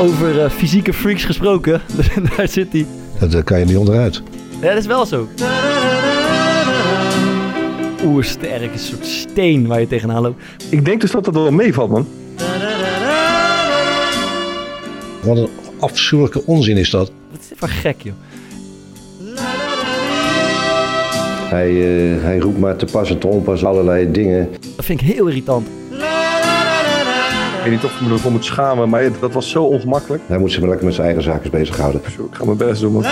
Over eh, fysieke freaks gesproken, daar zit hij. Dat eh, kan je niet onderuit. Ja, dat is wel zo. Oersterk, een soort steen waar je tegenaan loopt. Ik denk dus dat dat wel meevalt, man. Wat een afschuwelijke onzin is dat. Wat is dit voor gek, joh. Hij, eh, hij roept maar te pas en te onpas allerlei dingen. Dat vind ik heel irritant. Ik weet niet of ik me ervoor moet schamen, maar dat was zo ongemakkelijk. Hij moet zich maar lekker met zijn eigen zaken bezighouden. Zo, ik ga mijn best doen, man.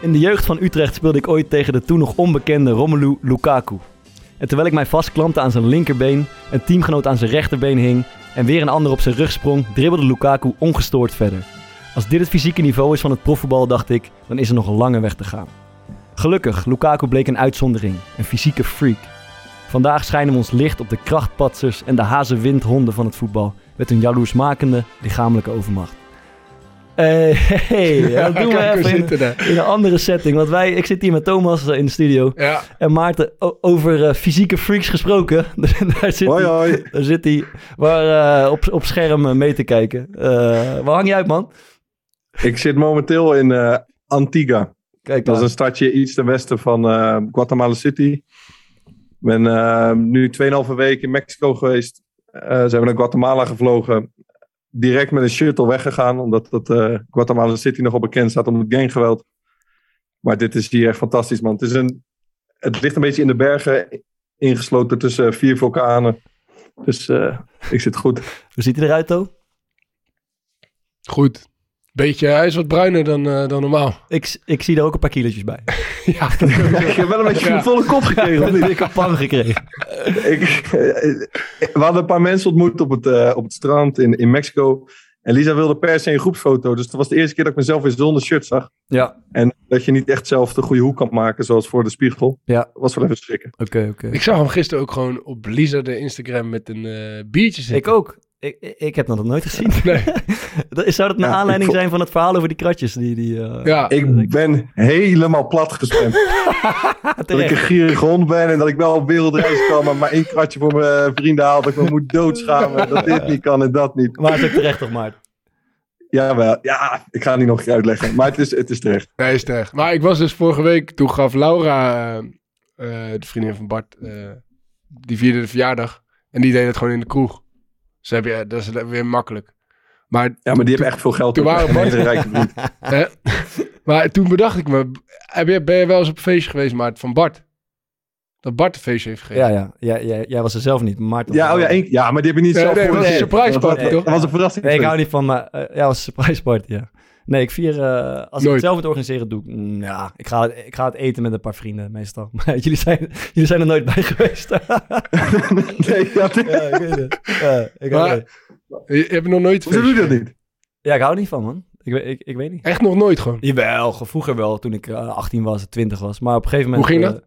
In de jeugd van Utrecht speelde ik ooit tegen de toen nog onbekende Romelu Lukaku. En terwijl ik mij vastklampte aan zijn linkerbeen, een teamgenoot aan zijn rechterbeen hing en weer een ander op zijn rug sprong, dribbelde Lukaku ongestoord verder. Als dit het fysieke niveau is van het profvoetbal, dacht ik, dan is er nog een lange weg te gaan. Gelukkig, Lukaku bleek een uitzondering, een fysieke freak. Vandaag schijnen we ons licht op de krachtpatsers en de hazenwindhonden van het voetbal, met hun jaloersmakende lichamelijke overmacht. Eh, hey, dat doen we even in, zitten daar. in een andere setting. Want wij, ik zit hier met Thomas eh, in de studio. Ja, En Maarten, over eh, fysieke freaks gesproken. daar zit Hoi, hij, hoi. daar zit hij waar, eh, op, op scherm mee te kijken. Eh, waar hang je uit, man? Ik zit momenteel in eh, Antigua. Kijk, Dat is een stadje iets ten westen van eh, Guatemala City. Ik ben nu 2,5 weken in Mexico geweest. Eh zijn we naar Guatemala gevlogen. Direct met een shuttle weggegaan. Omdat dat, eh, Guatemala City nogal bekend staat om het ganggeweld. Maar dit is hier echt fantastisch, man. Het, is een, het ligt een beetje in de bergen. Ingesloten tussen vier vulkanen. Dus eh, ik zit goed. Hoe ziet hij eruit, To? goed. Beetje, hij is wat bruiner dan, eh, dan normaal. Ik, ik zie er ook een paar kilootjes bij. ja, Ik heb wel een beetje Ja. een volle kop gekregen. heb dikke pan gekregen. ik, we hadden een paar mensen ontmoet op het, eh, op het strand in, in Mexico. En Lisa wilde per se een groepsfoto. Dus dat was de eerste keer dat ik mezelf weer zonder shirt zag. Ja, En dat je niet echt zelf de goede hoek kan maken, zoals voor de spiegel. Ja. was wel even schrikken. oké, oké. ik zag hem gisteren ook gewoon op Lisa de Instagram met een eh, biertje zitten. Ik ook. Ik, ik- heb dat nog nooit gezien. Nee. Dat is- Zou dat een Ja, aanleiding zijn van het verhaal over die kratjes? Die, die, eh, Ja, Ik ben helemaal plat gespamd. dat ik een gierige hond ben en dat ik wel op wereldreis kan. Maar maar één kratje voor mijn vrienden haal. Dat ik me moet doodschamen. Dat dit niet kan en dat niet. Maar het is terecht toch, Maarten? Ja, wel. Ja, ik ga het niet nog een keer uitleggen. Maar het is, het is terecht. nee, is terecht. Maar ik was dus vorige week, toen gaf Laura, eh, eh, de vriendin van Bart, eh, die vierde de verjaardag. En die deed het gewoon in de kroeg. Dus heb je, dat is weer makkelijk. Maar, Ja, maar die hebben echt veel geld. toen waren Bart- rijke vriend. hè? maar toen bedacht ik me, heb je, ben je wel eens op een feestje geweest, maar van Bart? Dat Bart een feestje heeft gegeven. Ja, ja. Jij, jij, jij was er zelf niet, maar Maarten Ja, oh ja, ja, maar die heb je niet Nee, zelf nee, dat was een surprise party, toch? Dat was een verrassing. Nee, ik hou niet van, maar eh, ja, was een surprise party, ja. Nee, ik vier, eh, als ik het zelf moet organiseren, doe ik, mm, ja, ik ga, ik ga het eten met een paar vrienden, meestal. Maar jullie zijn, jullie zijn er nooit bij geweest. nee, dat, ja, ik weet het. Ja, ik hou Maar-. Je, hebt nog nooit Hoezo doe je dat niet? ja, ik hou er niet van, man. Ik, weet- ik, ik weet niet. Echt nog nooit gewoon. Jawel, ge- vroeger wel, toen ik eh, 18 was, 20 was. Maar op een gegeven moment... Hoe ging eh,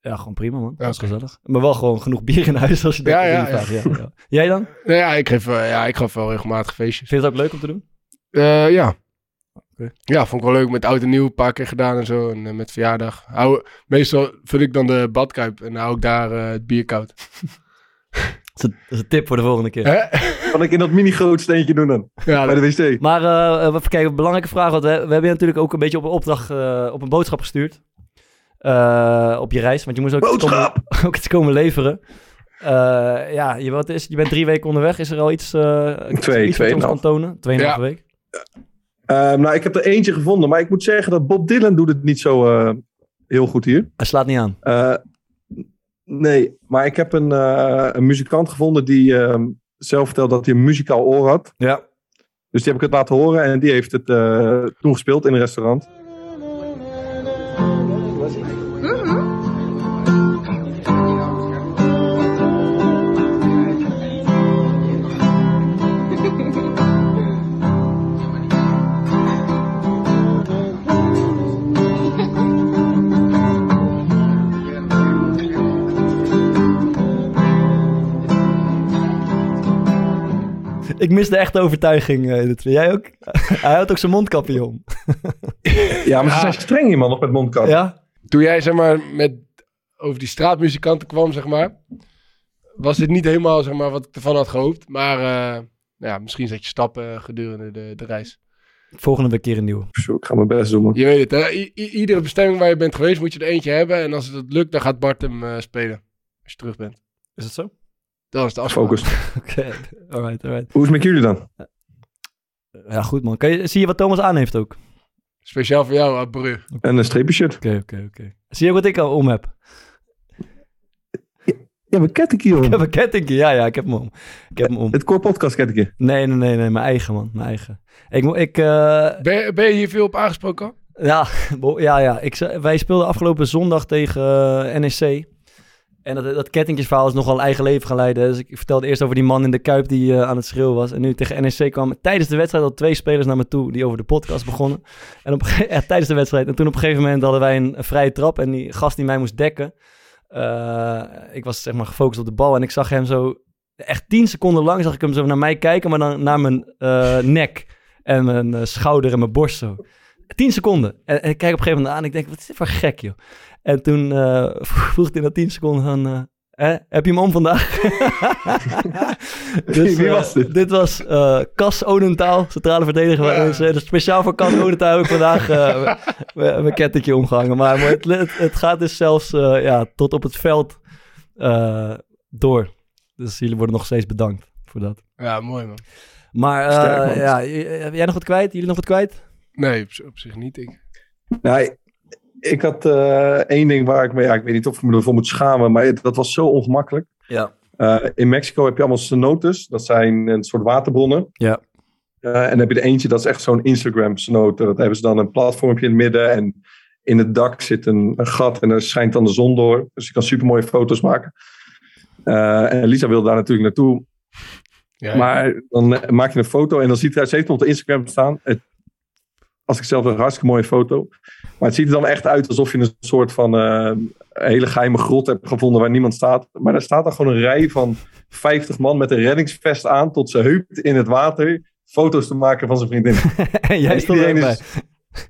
ja, gewoon prima, man. Dat was Oké. gezellig. Maar wel gewoon genoeg bier in huis, als je dat Ja, ja, vraagt. Ja, ja. Jij dan? Nou ja, ik geef, eh, ja, ik gaf wel regelmatig feestjes. Vind je het ook leuk om te doen? Eh, ja. Oké. Ja, vond ik wel leuk. Met oud en nieuw een paar keer gedaan en zo. En eh, met verjaardag. Hou, meestal vul ik dan de badkuip en hou ik daar eh, het bier koud. Dat is, een, dat is een tip voor de volgende keer. Hè? Kan ik in dat mini-groot steentje doen dan? Ja, Bij de wc. Maar eh, even kijken, een belangrijke vraag. Want we, we hebben je natuurlijk ook een beetje op een opdracht, eh, op een boodschap gestuurd. Eh, op je reis. Want je moest ook, iets komen, ook iets komen leveren. Eh, ja, je, wat is, je bent drie weken onderweg. Is er al iets, eh Twee, iets wat je ons kan tonen? Tweeënhalve Ja. week. Ehm, nou, ik heb er eentje gevonden. Maar ik moet zeggen dat Bob Dylan doet het niet zo eh, heel goed hier. Hij slaat niet aan. Eh, nee, maar ik heb een, eh, een muzikant gevonden die ehm, zelf vertelde dat hij een muzikaal oor had. Ja. Dus die heb ik het laten horen en die heeft het eh, toen gespeeld in een restaurant. Ik mis de echte overtuiging eh, Jij ook? Hij houdt ook zijn mondkapje om. Ja, maar ze zijn streng hier, man, nog met mondkap. Ja? Toen jij zeg maar met over die straatmuzikanten kwam, zeg maar, was dit niet helemaal zeg maar wat ik ervan had gehoopt. Maar eh, ja, misschien zet je stappen gedurende de, de reis. Volgende keer een nieuwe. Zo, ik ga mijn best doen, man. Je weet het, hè? I- i- iedere bestemming waar je bent geweest moet je er eentje hebben. En als het lukt, dan gaat Bart hem eh, spelen. Als je terug bent. Is het zo? Dat is de afspraak. Focus. Oké, alright, alright. Hoe is het met jullie dan? Ja, goed man. Kan je, zie je wat Thomas aan heeft ook? Speciaal voor jou, Bru. En een streepjeshirt. Oké, oké, oké. Zie je ook wat ik al om heb? Ja, maar kettingje, Ik heb een kettingje. Ja, ja, ik heb hem om. Ik heb hem om. Het Core Podcast kettingje. Nee, nee, nee, nee. Mijn eigen man. Mijn eigen. Ik, mo- ik eh, Ben, je- ben je hier veel op aangesproken? Ja, ja, ja. Ik, wij speelden afgelopen zondag tegen eh, NEC. En dat, dat kettingjesverhaal is nogal eigen leven gaan leiden. Dus ik vertelde eerst over die man in de Kuip die eh, aan het schreeuwen was. En nu tegen NEC kwamen tijdens de wedstrijd al twee spelers naar me toe die over de podcast begonnen. En op, tijdens de wedstrijd. En toen op een gegeven moment hadden wij een, vrije trap. En die gast die mij moest dekken. eh, ik was zeg maar gefocust op de bal. En ik zag hem zo, echt tien seconden lang zag ik hem zo naar mij kijken. Maar dan naar mijn eh, nek en mijn schouder en mijn borst zo. 10 seconden. En, en ik kijk op een gegeven moment aan en ik denk, wat is dit voor gek, joh. En toen eh, vroeg hij na 10 seconden van, eh, hè, heb je hem om vandaag? Wie eh, was dit? Dit was Cas Odentaal, centrale verdediger. Ja. Dus, dus speciaal voor Cas Odentaal heb ik vandaag mijn kettingje omgehangen. Maar, maar het, het, het gaat dus zelfs ja, tot op het veld door. Dus jullie worden nog steeds bedankt voor dat. Ja, mooi man. Maar Sterk, man. ja, jij nog wat kwijt? Jullie nog wat kwijt? Nee, op, op zich niet. Ik. Nou, ik- ik had eh, één ding waar ik me, ja, ik weet niet of ik me ervoor moet schamen, maar het- dat was zo ongemakkelijk. Ja. Eh, in Mexico heb je allemaal cenotes, dat zijn een soort waterbronnen. Ja. Eh, en dan heb je er eentje, dat is echt zo'n Instagram cenote. Dat hebben ze dan een platformpje in het midden en in het dak zit een, een gat en daar schijnt dan de zon door. Dus je kan super mooie foto's maken. Eh, en Lisa wilde daar natuurlijk naartoe. Ja, Maar dan maak je een foto en dan ziet hij, ze heeft op de Instagram staan. Het, als ik zelf een hartstikke mooie foto. Maar het ziet er dan echt uit alsof je een soort van eh, hele geheime grot hebt gevonden waar niemand staat. Maar daar staat dan gewoon een rij van 50 man met een reddingsvest aan tot zijn heup in het water. Foto's te maken van zijn vriendin. En jij stond ook Iedereen is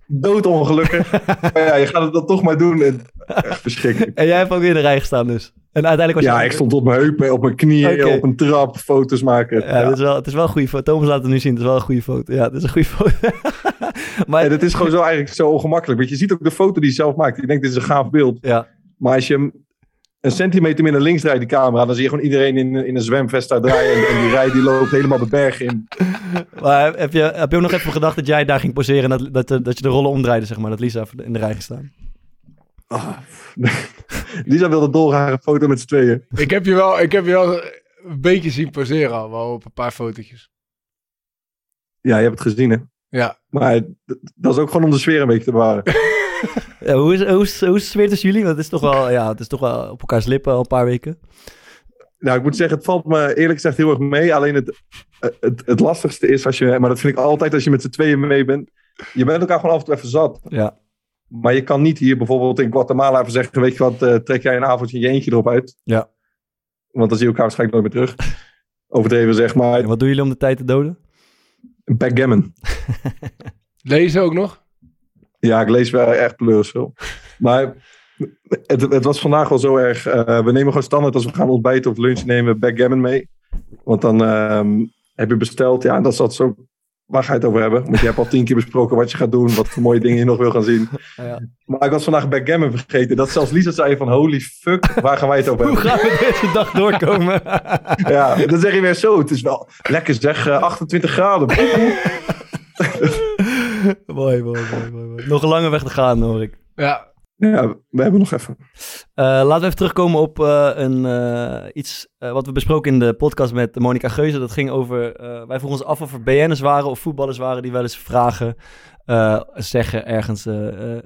doodongelukkig. maar ja, je gaat het dan toch maar doen. En, echt verschrikkelijk. En jij hebt ook weer in de rij gestaan dus. En uiteindelijk was Ja, je... ik stond op mijn heupen, op mijn knieën, op een trap, foto's maken. Ja, Ja. Het, is wel, het is wel een goede foto. Thomas laat het nu zien. Het is wel een goede foto. Ja, het is een goede foto. maar En het is gewoon zo eigenlijk zo ongemakkelijk. Want je ziet ook de foto die je zelf maakt. Je denkt, dit is een gaaf beeld. ja, Maar als je hem een centimeter naar links draait, die camera, dan zie je gewoon iedereen in, in een zwemvest daar draaien. En, en die rij die loopt helemaal de berg in. maar heb je, heb je ook nog even gedacht dat jij daar ging poseren en dat, dat, dat je de rollen omdraaide, zeg maar. Dat Lisa in de rij ging staan. Ah, Lisa wilde dolgraag een foto met z'n tweeën. ik, heb je wel, ik heb je wel een beetje zien poseren al, wel op een paar fotootjes. Ja, je hebt het gezien, hè? Ja, Maar dat is ook gewoon om de sfeer een beetje te bewaren. Ja, hoe, is, hoe, is, hoe is de sfeer tussen jullie? Want het is toch wel, ja, het is toch wel op elkaars lippen al een paar weken. Nou, ik moet zeggen, het valt me eerlijk gezegd heel erg mee. Alleen het, het, het lastigste is als je, maar dat vind ik altijd als je met z'n tweeën mee bent. Je bent elkaar gewoon af en toe even zat. Ja. Maar je kan niet hier bijvoorbeeld in Guatemala even zeggen: Weet je wat, eh, trek jij een avondje je eentje erop uit? Ja. Want dan zie je elkaar waarschijnlijk nooit meer terug. Overdreven zeg maar. En wat doen jullie om de tijd te doden? Backgammon. lezen ook nog? Ja, ik lees wel echt pleurs veel. Maar het, het was vandaag wel zo erg. eh, we nemen gewoon standaard als we gaan ontbijten of lunch nemen we backgammon mee. Want dan ehm, heb je besteld. Ja, dat is dat zo. Waar ga je het over hebben? Want je hebt al tien keer besproken wat je gaat doen. Wat voor mooie dingen je nog wil gaan zien. Ja. Maar ik was vandaag backgammon vergeten. Dat zelfs Lisa zei van holy fuck, waar gaan wij het over Hoe hebben? gaan we deze dag doorkomen? Ja, dan zeg je weer zo. Het is wel lekker zeg, eh, 28 graden. mooi, mooi, mooi, mooi, mooi. Nog een lange weg te gaan, hoor ik. Ja, Ja, we hebben nog even. Eh, laten we even terugkomen op eh, een, eh, iets wat we besproken in de podcast met Monica Geuze. Dat ging over, eh, wij vroegen ons af of er BN'ers waren of voetballers waren die wel eens vragen, eh, zeggen ergens,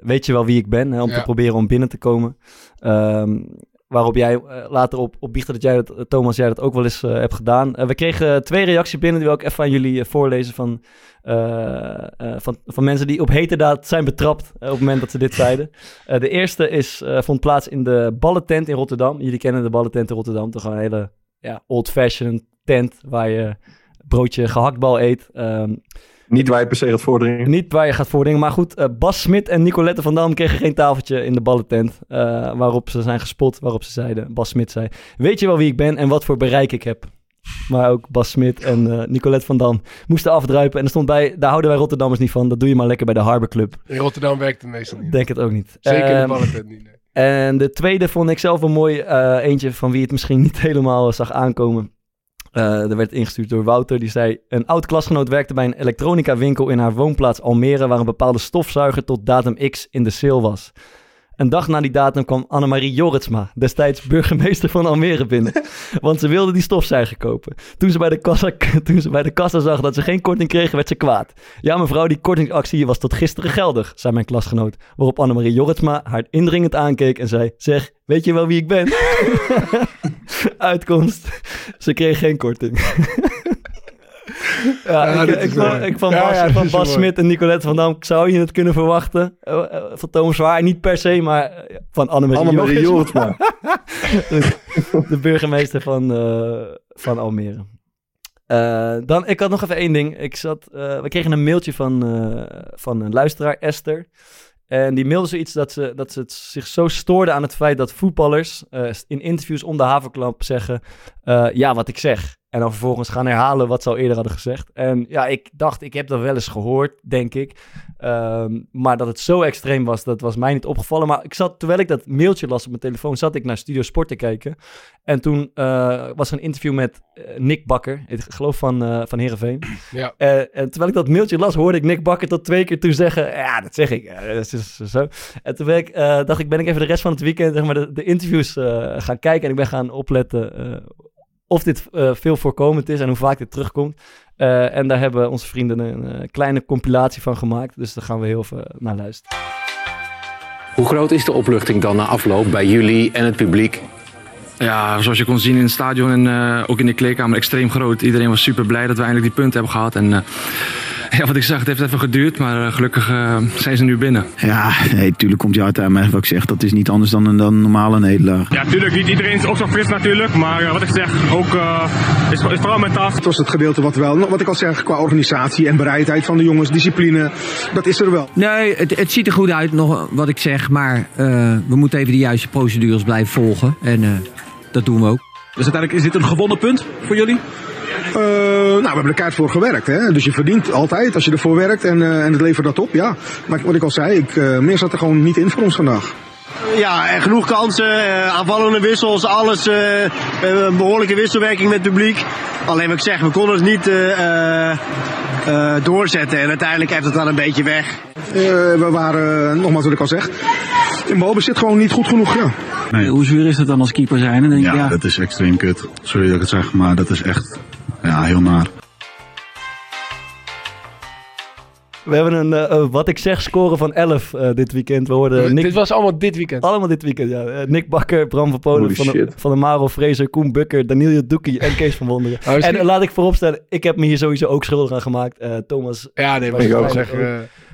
weet je wel wie ik ben? Hè, om Ja. te proberen om binnen te komen. Ehm, waarop jij eh, later op, op biechtte dat jij dat, eh, Thomas, jij dat ook wel eens eh, hebt gedaan. We kregen twee reacties binnen die wil ik even aan jullie voorlezen van, van, van mensen die op heterdaad zijn betrapt op het moment dat ze dit zeiden. De eerste is, vond plaats in de ballentent in Rotterdam. Jullie kennen de ballentent in Rotterdam. Toch een hele ja, old-fashioned tent waar je broodje gehaktbal eet. Ehm, Niet waar je per se gaat vorderingen. niet waar je gaat voordingen. Maar goed, eh, Bas Smit en Nicolette van Dam kregen geen tafeltje in de ballentent. eh, waarop ze zijn gespot, waarop ze zeiden, Bas Smit zei... Weet je wel wie ik ben en wat voor bereik ik heb? Maar ook Bas Smit en eh, Nicolette van Dam moesten afdruipen. En er stond bij, daar houden wij Rotterdammers niet van. Dat doe je maar lekker bij de Harbor Club. In Rotterdam werkt het meestal niet. Denk het ook niet. Zeker in de Ehm, ballentent niet. nee. en de tweede vond ik zelf wel mooi. eh, eentje van wie het misschien niet helemaal zag aankomen. Eh er werd ingestuurd door Wouter. Die zei: Een oud klasgenoot werkte bij een elektronica winkel in haar woonplaats Almere. waar een bepaalde stofzuiger tot datum X in de sale was. Een dag na die datum kwam Annemarie Jorritsma, destijds burgemeester van Almere, binnen. Want ze wilde die stofzuiger kopen. Toen ze, bij de kassa, toen ze bij de kassa zag dat ze geen korting kreeg, werd ze kwaad. Ja, mevrouw, die kortingsactie was tot gisteren geldig, zei mijn klasgenoot. Waarop Annemarie Jorritsma haar indringend aankeek en zei... Zeg, weet je wel wie ik ben? Uitkomst, ze kreeg geen korting. Ja, Ja, ik, van, mooi. ik van Ja, Bas, ja, van Bas. Smit en Nicolette van Dam zou je het kunnen verwachten. Eh, eh, van Thomas Zwaar, niet per se, maar eh, van Annemarie, Annemarie Jorritsma. de burgemeester van, eh, van Almere. Eh, dan, ik had nog even één ding. Ik zat, eh, we kregen een mailtje van, eh, van een luisteraar, Esther. En die mailde zoiets dat ze, dat ze het zich zo stoorde aan het feit dat voetballers eh, in interviews om de haverklap zeggen... eh, ja, wat ik zeg. En dan vervolgens gaan herhalen wat ze al eerder hadden gezegd. En ja, ik dacht, ik heb dat wel eens gehoord, denk ik. Ehm, maar dat het zo extreem was, dat was mij niet opgevallen. Maar ik zat, terwijl ik dat mailtje las op mijn telefoon, zat ik naar Studio Sport te kijken. En toen eh, was er een interview met eh, Nick Bakker, ik geloof van, eh van Heerenveen. Ja. En terwijl ik dat mailtje las, hoorde ik Nick Bakker tot twee keer toen zeggen... Ja, dat zeg ik. Dat is zo. En toen ik, dacht ik, ben ik even de rest van het weekend zeg maar, de, de interviews gaan kijken. En ik ben gaan opletten of dit eh, veel voorkomend is en hoe vaak dit terugkomt. Eh, en daar hebben onze vrienden een eh, kleine compilatie van gemaakt. Dus daar gaan we heel even naar luisteren. Hoe groot is de opluchting dan na afloop bij jullie en het publiek? Ja, zoals je kon zien in het stadion en eh, ook in de kleedkamer extreem groot. Iedereen was super blij dat we eindelijk die punten hebben gehad. En eh, ja, wat ik zeg, het heeft even geduurd, maar eh, gelukkig eh, zijn ze nu binnen. Ja, nee, tuurlijk komt je uit aan. Maar wat ik zeg, dat is niet anders dan een, dan een normale nederlaag. Ja, tuurlijk, niet iedereen is ook zo fris natuurlijk. Maar eh, wat ik zeg, ook eh, is, is vooral mentaal. Het was het gedeelte wat wel, wat ik al zeg, qua organisatie en bereidheid van de jongens, discipline, dat is er wel. Nee, het, het ziet er goed uit, nog wat ik zeg. Maar eh, we moeten even de juiste procedures blijven volgen. En eh, dat doen we ook. Dus uiteindelijk is dit een gewonnen punt voor jullie? Eh, nou, we hebben er keihard voor gewerkt. Hè? Dus je verdient altijd als je ervoor werkt en, eh, en het levert dat op. Ja. Maar wat ik al zei, ik, eh, meer zat er gewoon niet in voor ons vandaag. Ja, en genoeg kansen, eh, aanvallende wissels, alles. eh, eh, een behoorlijke wisselwerking met het publiek. Alleen wat ik zeg, we konden het niet eh, eh, eh, doorzetten. En uiteindelijk heeft het dan een beetje weg. Eh, we waren, eh, nogmaals wat ik al zeg, in balbezit gewoon niet goed genoeg. Ja. Hoe zuur is het dan als keeper zijn? En denk je, ja, dat is extreem kut. Sorry dat ik het zeg, maar dat is echt ja, heel naar. We hebben een, eh, eh, wat ik zeg, score van 11 eh, dit weekend. We hoorden Nick, Dit was allemaal dit weekend. allemaal dit weekend, ja. Nick Bakker, Bram van Polen, Holy van de, van de Maro Fraser, Koen Bukker, Daniel Doekie en Kees van Wonderen. Misschien- En laat ik vooropstellen, ik heb me hier sowieso ook schuldig aan gemaakt. Eh, Thomas Ja, nee, maar Ik ook. zeggen. eh,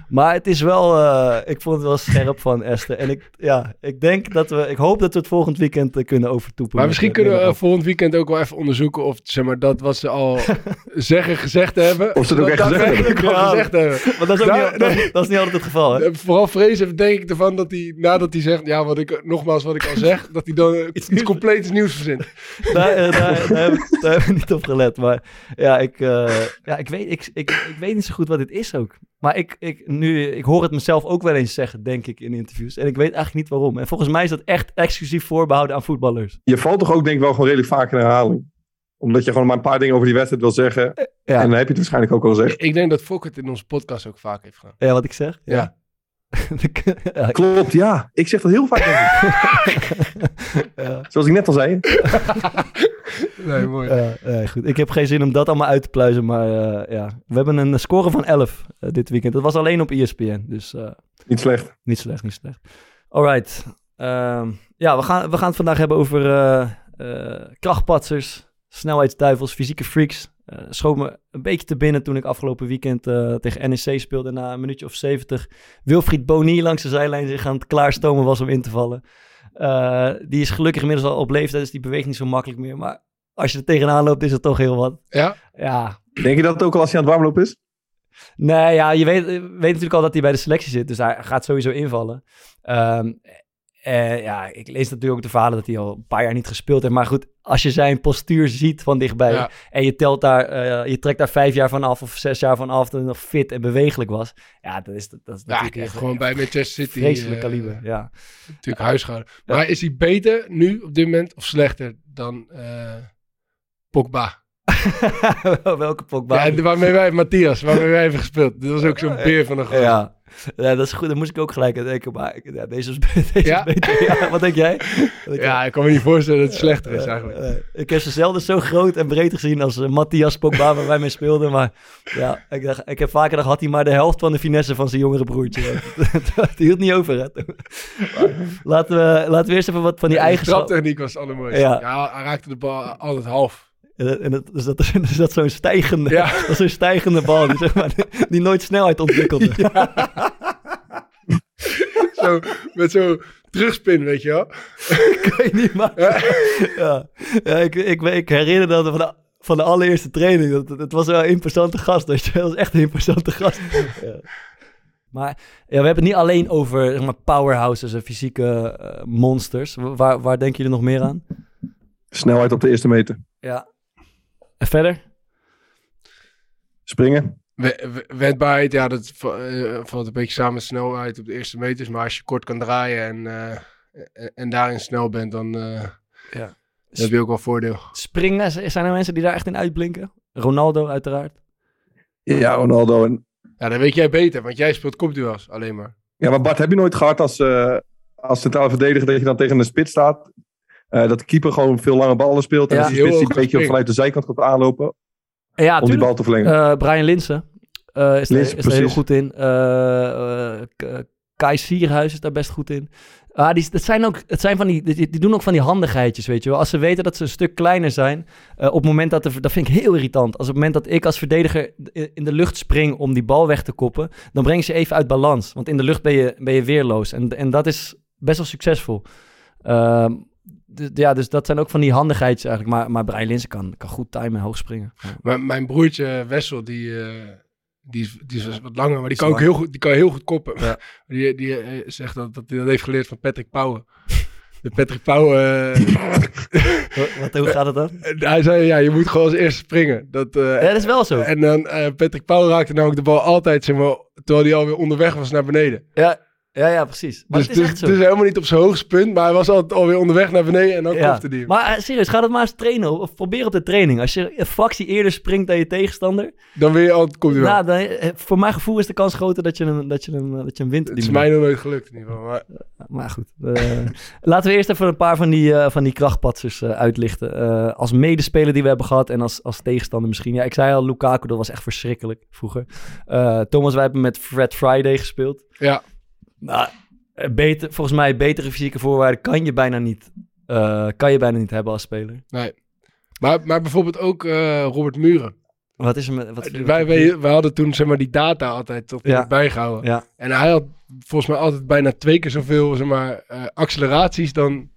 Maar het is wel, eh, ik vond het wel scherp van Esther. En ik, ja, ik denk dat we, ik hoop dat we het volgend weekend kunnen overtoepen. maar misschien kunnen we volgend weekend ook wel even onderzoeken of zeg maar, dat wat ze al zeggen gezegd hebben. Of ze het ook echt gezegd daadwerkelijk hebben. al Ja. gezegd hebben. Maar dat is, ook Daar- niet, dat, dat is niet altijd het geval, hè? Vooral vrezen denk ik ervan dat hij, nadat hij zegt, ja, wat ik, nogmaals wat ik al zeg, dat hij dan iets, nieuws- compleets nieuws verzint. Daar, eh, daar, daar, heb ik, daar heb ik niet op gelet. Maar ja, ik, eh, ja, ik, weet, ik, ik, ik weet niet zo goed wat dit is ook. Maar ik, ik, nu, ik hoor het mezelf ook wel eens zeggen, denk ik, in interviews. En ik weet eigenlijk niet waarom. En volgens mij is dat echt exclusief voorbehouden aan voetballers. Je valt toch ook denk ik wel gewoon redelijk vaak in herhaling. Omdat je gewoon maar een paar dingen over die wedstrijd wil zeggen. Ja, En dan heb je het waarschijnlijk ook al gezegd. Ik denk dat Fok het in onze podcast ook vaak heeft gedaan. ja wat ik zeg? Ja. Klopt, ja. Ik zeg dat heel vaak. denk ik. ja. Zoals ik net al zei. Nee, mooi. Goed. Ik heb geen zin om dat allemaal uit te pluizen, maar eh, ja. We hebben een score van 11 eh, dit weekend. Dat was alleen op ESPN, dus eh, Niet slecht. niet slecht, niet slecht. Alright. Ehm, ja, we gaan, we gaan het vandaag hebben over eh, eh, krachtpatsers, snelheidsduivels, fysieke freaks. Eh schoot me een beetje te binnen toen ik afgelopen weekend eh, tegen NEC speelde. Na een minuutje of 70 Wilfried Boni langs de zijlijn zich aan het klaarstomen was om in te vallen. Eh, die is gelukkig inmiddels al op leeftijd, dus die beweegt niet zo makkelijk meer. Maar als je er tegenaan loopt, is het toch heel wat. Ja? Ja, Denk je dat het ook al als hij aan het warmlopen is? Nee, ja, je weet, weet natuurlijk al dat hij bij de selectie zit. Dus hij gaat sowieso invallen. Ehm, eh, ja, ik lees natuurlijk ook de verhalen dat hij al een paar jaar niet gespeeld heeft. Maar goed, als je zijn postuur ziet van dichtbij... Ja. en je, telt daar, eh, je trekt daar vijf jaar van af of zes jaar van af... dat hij nog fit en bewegelijk was. Ja, dat is, dat is Ja, natuurlijk echt gewoon bij Manchester City. vreselijk eh, kaliber, ja. Natuurlijk huishouden. Maar is hij beter nu op dit moment of slechter dan Pogba? Welke Pogba? Ja, waarmee wij, Matthias, waarmee wij hebben gespeeld. Dit was ook zo'n beer van een gozer. Ja. ja, dat is goed. Daar moest ik ook gelijk aan denken. Maar ja, deze is, deze Ja? is beter. Ja, wat denk jij? Wat Ja, jij? ik kan me niet voorstellen dat het slechter is eigenlijk. Ik heb ze zelden zo groot en breed gezien als eh, Matthias Pogba, waar wij mee speelden. Maar ja, ik, dacht, ik heb vaker gedacht, had hij maar de helft van de finesse van zijn jongere broertje. dat hield niet over, hè. Laten, we, laten we eerst even wat van die Ja, eigen De traptechniek was het allermooiste. Ja. Ja. hij raakte de bal altijd half. En dat, en dat, dus dat, dus dat zo'n stijgende, Ja. dat is zo'n stijgende bal die, zeg maar, die nooit snelheid ontwikkelde. Zo, met zo'n terugspin, weet je wel. kan je niet maken. Ja, ja ik, ik, ik herinner dat van de, van de allereerste training. Dat, dat, het was wel een imposante gast. Dat was echt een imposante gast. Ja. Maar ja, we hebben het niet alleen over zeg maar, powerhouses en fysieke eh, monsters. Waar, waar denken jullie nog meer aan? Snelheid op de eerste meter. Ja. En verder? Springen. We- we- Wendbaarheid, ja, dat eh, valt een beetje samen met snelheid op de eerste meters. Maar als je kort kan draaien en, eh, en, daarin snel bent, dan eh, Ja. dan heb je ook wel voordeel. Springen, zijn er mensen die daar echt in uitblinken? Ronaldo uiteraard. Ja, Ronaldo. En... Ja, dan weet jij beter, want jij speelt kopduels alleen maar. Ja, maar Bart, heb je nooit gehad als, eh als centrale verdediger dat je dan tegen een spits staat? Eh, dat de keeper gewoon veel lange ballen speelt. En Ja. dat de spits die een beetje vanuit de zijkant komt aanlopen Ja, om die bal te verlengen. Eh, Brian Linsen eh, is, daar, Linssen, is daar heel precies. goed in. Eh, eh, Kai Sierhuis is daar best goed in. Ah, die, dat zijn ook, het zijn van die, die, die doen ook van die handigheidjes, weet je wel. Als ze weten dat ze een stuk kleiner zijn, eh, op het moment dat, er, dat vind ik heel irritant. Als op het moment dat ik als verdediger in de lucht spring om die bal weg te koppen, dan breng je ze even uit balans. Want in de lucht ben je, ben je weerloos. En, en dat is best wel succesvol. Ehm, ja, dus dat zijn ook van die handigheidjes eigenlijk. Maar, maar Brian Linsen kan, kan goed timen en hoog springen. Maar mijn broertje Wessel, die, eh, die, is, die is wat langer, maar die kan ook heel goed, die kan heel goed koppen. Ja. Die, die eh, zegt dat, dat hij dat heeft geleerd van Patrick Pauwen. De Patrick Pauwen... eh, Wat, hoe gaat het dan? hij zei, ja, je moet gewoon als eerste springen. Dat, eh, Ja, dat is wel zo. En dan eh, Patrick Pauwen raakte namelijk de bal altijd, zeg maar, terwijl hij alweer onderweg was naar beneden. Ja, ja, ja precies. Maar dus het is dus- echt zo. dus helemaal niet op zijn hoogste punt, maar hij was altijd alweer onderweg naar beneden en dan ja. kopte hem. Maar eh, serieus, ga dat maar eens trainen. Of probeer op de training. Als je een fractie eerder springt dan je tegenstander. Dan weer altijd komt hij wel. Nou, dan, eh, voor mijn gevoel is de kans groter dat je hem, dat je hem, eh, dat je hem wint. het die is mij nog nooit gelukt in ieder geval. Maar Maar goed. eh, laten we eerst even een paar van die, eh, van die krachtpatsers eh, uitlichten. Eh, als medespeler die we hebben gehad en als, als tegenstander misschien. Ja, ik zei al, Lukaku, dat was echt verschrikkelijk vroeger. Eh, Thomas, wij hebben met Fred Friday gespeeld. ja, Nou, eh, beter, volgens mij betere fysieke voorwaarden kan je bijna niet, eh, kan je bijna niet hebben als speler. nee. Maar, maar bijvoorbeeld ook eh, Robert Muren. Wat is er met... Wat, Wij, wij, wij hadden toen zeg maar die data altijd tot Ja. bijgehouden. Ja. En hij had volgens mij altijd bijna twee keer zoveel zeg maar, acceleraties dan,